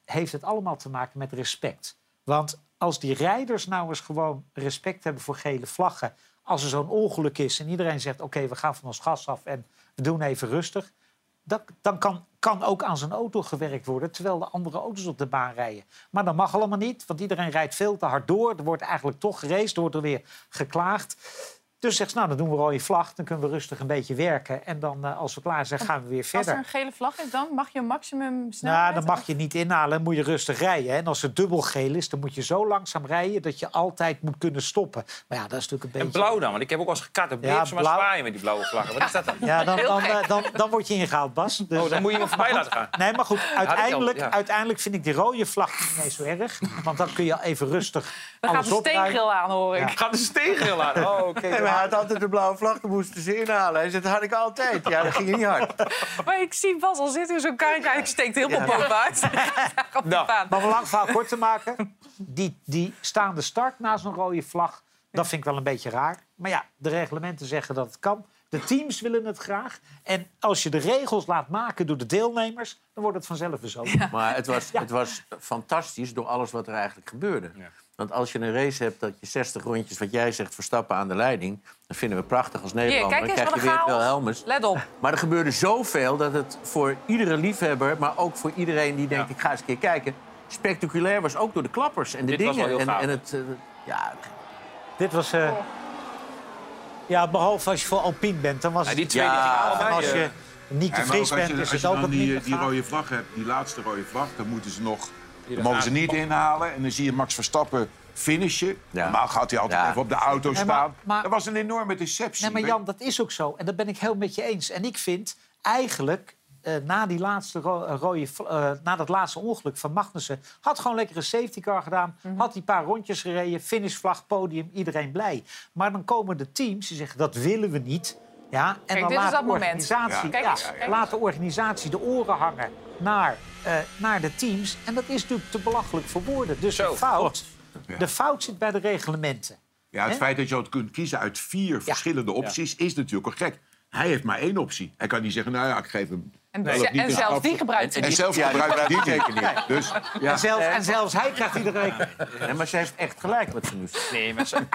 heeft het allemaal te maken met respect. Want als die rijders nou eens gewoon respect hebben voor gele vlaggen... als er zo'n ongeluk is en iedereen zegt... oké, we gaan van ons gas af en we doen even rustig... Dat, dan kan, kan ook aan zijn auto gewerkt worden... terwijl de andere auto's op de baan rijden. Maar dat mag allemaal niet, want iedereen rijdt veel te hard door. Er wordt eigenlijk toch geraced, er wordt er weer geklaagd. Dus zegt ze, nou, dan doen we rode vlag. Dan kunnen we rustig een beetje werken. En dan, eh, als we klaar zijn, gaan we weer Als verder. er een gele vlag is, dan mag je een maximum snelheid... Nou, dan mag je niet inhalen en moet je rustig rijden. hè. En als het dubbel geel is, dan moet je zo langzaam rijden... dat je altijd moet kunnen stoppen. Maar ja, dat is natuurlijk een En beetje... blauw dan, want ik heb ook wel eens gekart. Dan Ja, bleef ze maar zwaaien met die blauwe vlaggen. Wat is dat dan? Ja, dan, dan, eh, dan, dan word je ingehaald, Bas. Dus, Oh, dan moet je iemand voorbij laten gaan. Nee, maar goed, al, uiteindelijk, ja. uiteindelijk vind ik die rode vlag niet eens zo erg. Want dan kun je even rustig Dan gaat alles de opruimen. steengrill aan, hoor ik. Ja. Gaat de steengrill aan? Oh, oké. hij had altijd de blauwe vlag, dan moesten ze inhalen. Hij zei, dat had ik altijd. Ja, dat ging niet hard. Maar ik zie Bas al zitten in zo'n karretje. Hij steekt helemaal Ja. bovenuit. Op de Nou, baan. maar om een lang verhaal kort te maken. Die, die staande start na zo'n rode vlag, dat vind ik wel een beetje raar. Maar ja, de reglementen zeggen dat het kan. De teams willen het graag. En als je de regels laat maken door de deelnemers, dan wordt het vanzelf zo. Maar het was, het was fantastisch door alles wat er eigenlijk gebeurde. Want als je een race hebt dat je 60 rondjes, wat jij zegt, verstappen aan de leiding... dan vinden we prachtig als Hier, Nederlander. kijk dan eens krijg je weer. Wilhelmus. Let op. Maar er gebeurde zoveel dat het voor iedere liefhebber... maar ook voor iedereen die denkt, ik ga eens een keer kijken... spectaculair was, ook door de klappers en de Dit was dingen. wel heel en, gaaf. en het, eh, ja, Dit was... eh, Ja, behalve als je voor Alpine bent, dan was Ja, het... die twee Ja, die en allebei, als eh, je niet Ja, te fris als bent, je, is als het je ook dan wat die, die rode vlag hebt, die laatste rode vlag, dan moeten ze nog... Mogen ze niet inhalen en dan zie je Max Verstappen finishen. Ja. Normaal gaat hij altijd Ja. even op de auto Nee, maar- staan. maar- dat was een enorme deceptie. Nee, maar Jan, dat is ook zo. En dat ben ik heel met je eens. En ik vind eigenlijk, eh, na, die laatste ro- eh, rode, eh, na dat laatste ongeluk van Magnussen... had gewoon lekker een safety car gedaan. Had die paar rondjes gereden, finishvlag, podium, iedereen blij. Maar dan komen de teams die zeggen, dat willen we niet. Ja, en Kijk, dan dit is laat dat de moment. organisatie, Ja. Kijk ja, eens, kijk laat de organisatie de oren hangen naar, eh, naar de teams. En dat is natuurlijk te belachelijk voor woorden. Dus Zo. de fout, Ja. de fout zit bij de reglementen. Ja, het feit dat je ook kunt kiezen uit vier verschillende opties... is natuurlijk al gek. Hij heeft maar één optie. Hij kan niet zeggen, nou ja, ik geef hem... En, niet en zelfs die gebruikt En hij. zelfs Ja, die gebruikt hij die zeker niet. Dus, ja. En, zelfs, en zelfs hij krijgt iedereen. Nee, maar ze heeft echt gelijk wat ze nu zegt. Nee, maar ze-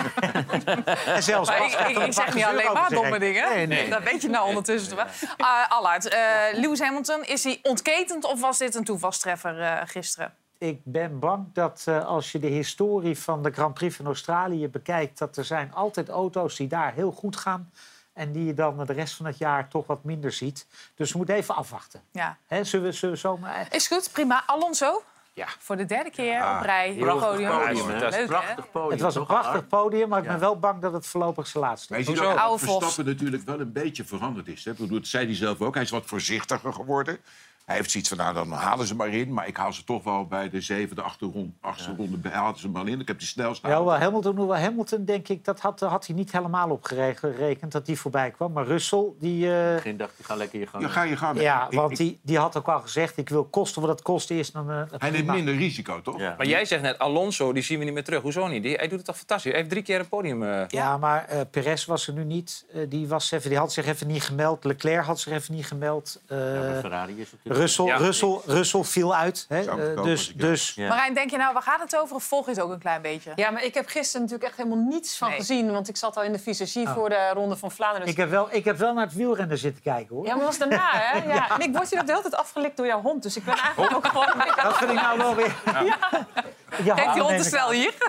En zelfs Maar ik, ik, zeg niet alleen maar domme dingen. Nee, nee. Dat weet je nou ondertussen toch wel. Uh, Allard, eh, Lewis Hamilton, is hij ontketend of was dit een toevalstreffer eh, gisteren? Ik ben bang dat eh, als je de historie van de Grand Prix van Australië bekijkt... dat er zijn altijd auto's die daar heel goed gaan... en die je dan de rest van het jaar toch wat minder ziet. Dus we moeten even afwachten. Ja. Hè, zullen, we, zullen we zomaar... Is goed, prima. Alonso? Ja. Voor de derde keer op rij. het podium. prachtig podium, hè? Leuk, hè? Prachtig podium. Het was een prachtig podium, maar ik Ja. ben wel bang dat het voorlopig zijn laatste Maar je is. ziet ook dat. Verstappen natuurlijk wel een beetje veranderd is. Hè? Bedoel, dat zei hij zelf ook. Hij is wat voorzichtiger geworden. Hij heeft zoiets van, nou, dan halen ze maar in. Maar ik haal ze toch wel bij de zevende, achtste ronde, achtste ronde haalden ze maar in. Ik heb die snelste. Ja, wel Hamilton, hoewel Hamilton, denk ik, dat had, had hij niet helemaal opgerekend dat die voorbij kwam. Maar Russell, die... eh, Begin dacht ik, ga lekker je gang. Ja, ga je gang. ja, Ik- want ik- die, die had ook al gezegd, ik wil kosten wat het kost eerst. Dan, eh, Hij neemt minder risico, toch? Ja. Maar jij zegt net, Alonso, die zien we niet meer terug. Hoezo niet? Die, hij doet het toch fantastisch? Hij heeft drie keer een podium. eh. Ja, maar eh Perez was er nu niet. Eh, die, was even, die had zich even niet gemeld. Leclerc had zich even niet gemeld. Eh, Ja, maar Ferrari is natuurlijk... Russell, Ja. Russell, Russell viel uit. Hè? Eh, dus, dus Ja. Marijn, denk je nou, waar gaat het over? Of volg je het ook een klein beetje? Ja, maar ik heb gisteren natuurlijk echt helemaal niets van Nee. gezien. Want ik zat al in de visagie Oh. voor de Ronde van Vlaanderen. ik, heb wel, ik heb wel naar het wielrennen zitten kijken, hoor. Ja, maar dat was daarna, hè? Ja. En ik word hier ook de hele tijd afgelikt door jouw hond. Dus ik ben eigenlijk ook gewoon... Dat vind ik nou wel weer... Ja. Heeft die hond te snel hier?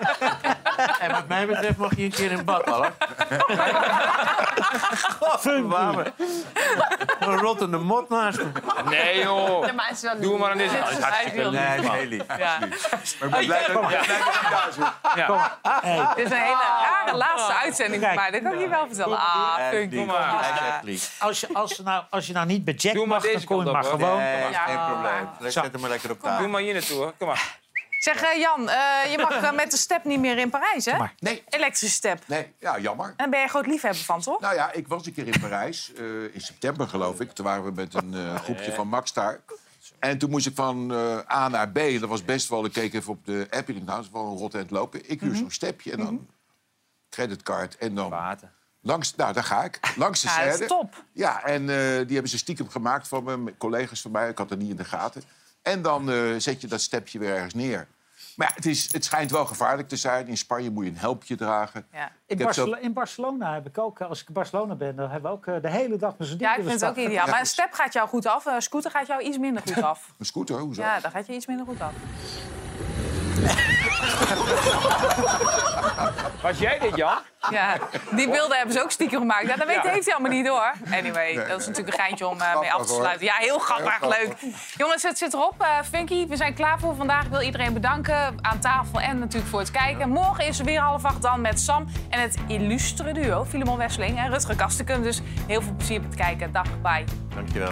En wat mij betreft mag je een keer in bad, hoor. Godverdomme. Een rottende mot naast me. Nee, joh. Ja, maar is wel Doe maar aan. Dit is is hartstikke lief. Nee, man. heel lief. Ja. Maar ik ben blij dat daar zit. Ja. Dit is een hele rare laatste uitzending voor Kijk. mij. Dat kan ik je wel vertellen. Ah, funk. lief. maar. Ja. lief. als, je, als, je nou, als je nou niet bij Jack Doe maar mag, dan deze kom je maar gewoon. Nee, Ja. geen probleem. Zet hem maar lekker op Doe tafel. maar hier naartoe, hoor. Kom maar. Zeg, eh, Jan, eh, je mag eh, met de step niet meer in Parijs, hè? Maar. Nee, Elektrische step. nee, ja, jammer. En ben je groot liefhebber van, toch? Nou ja, ik was een keer in Parijs, eh, in september geloof ik. Toen waren we met een eh, groepje van Max daar. En toen moest ik van eh, A naar B. Dat was best wel, ik keek even op de app. Ik dacht, nou, dat is wel een rot aan het lopen. Ik huur zo'n stepje en dan creditcard. En dan Water. langs, nou, daar ga ik. Langs de Ja, dat is serre. top. Ja, en eh, die hebben ze stiekem gemaakt van me, collega's van mij. Ik had het niet in de gaten. En dan eh, zet je dat stepje weer ergens neer. Maar ja, het, is, het schijnt wel gevaarlijk te zijn. In Spanje moet je een helpje dragen. Ja. In, Ik heb zo- Barcelo- in Barcelona heb ik ook, als ik in Barcelona ben, dan hebben we ook eh, de hele dag met zo'n ding Ja, ik vind het ook ideaal. Ja, Maar een dus- step gaat jou goed af. Een scooter gaat jou iets minder goed af. Een scooter, hoezo? Ja, dan gaat je iets minder goed af. Was jij dit, Jan? Ja, die beelden hebben ze ook stiekem gemaakt. Ja, dat weet, Ja. heeft hij allemaal niet door. Anyway, dat is natuurlijk een geintje om eh, mee af te sluiten. Ja, heel grappig, Heel grappig. leuk. Jongens, het zit erop. Eh, Funky, we zijn klaar voor vandaag. Ik wil iedereen bedanken aan tafel en natuurlijk voor het kijken. Morgen is er weer half acht dan met Sam en het illustre duo. Filemon Wesseling en Rutger Kastekum. Dus heel veel plezier met het kijken. Dag, bye. Dankjewel.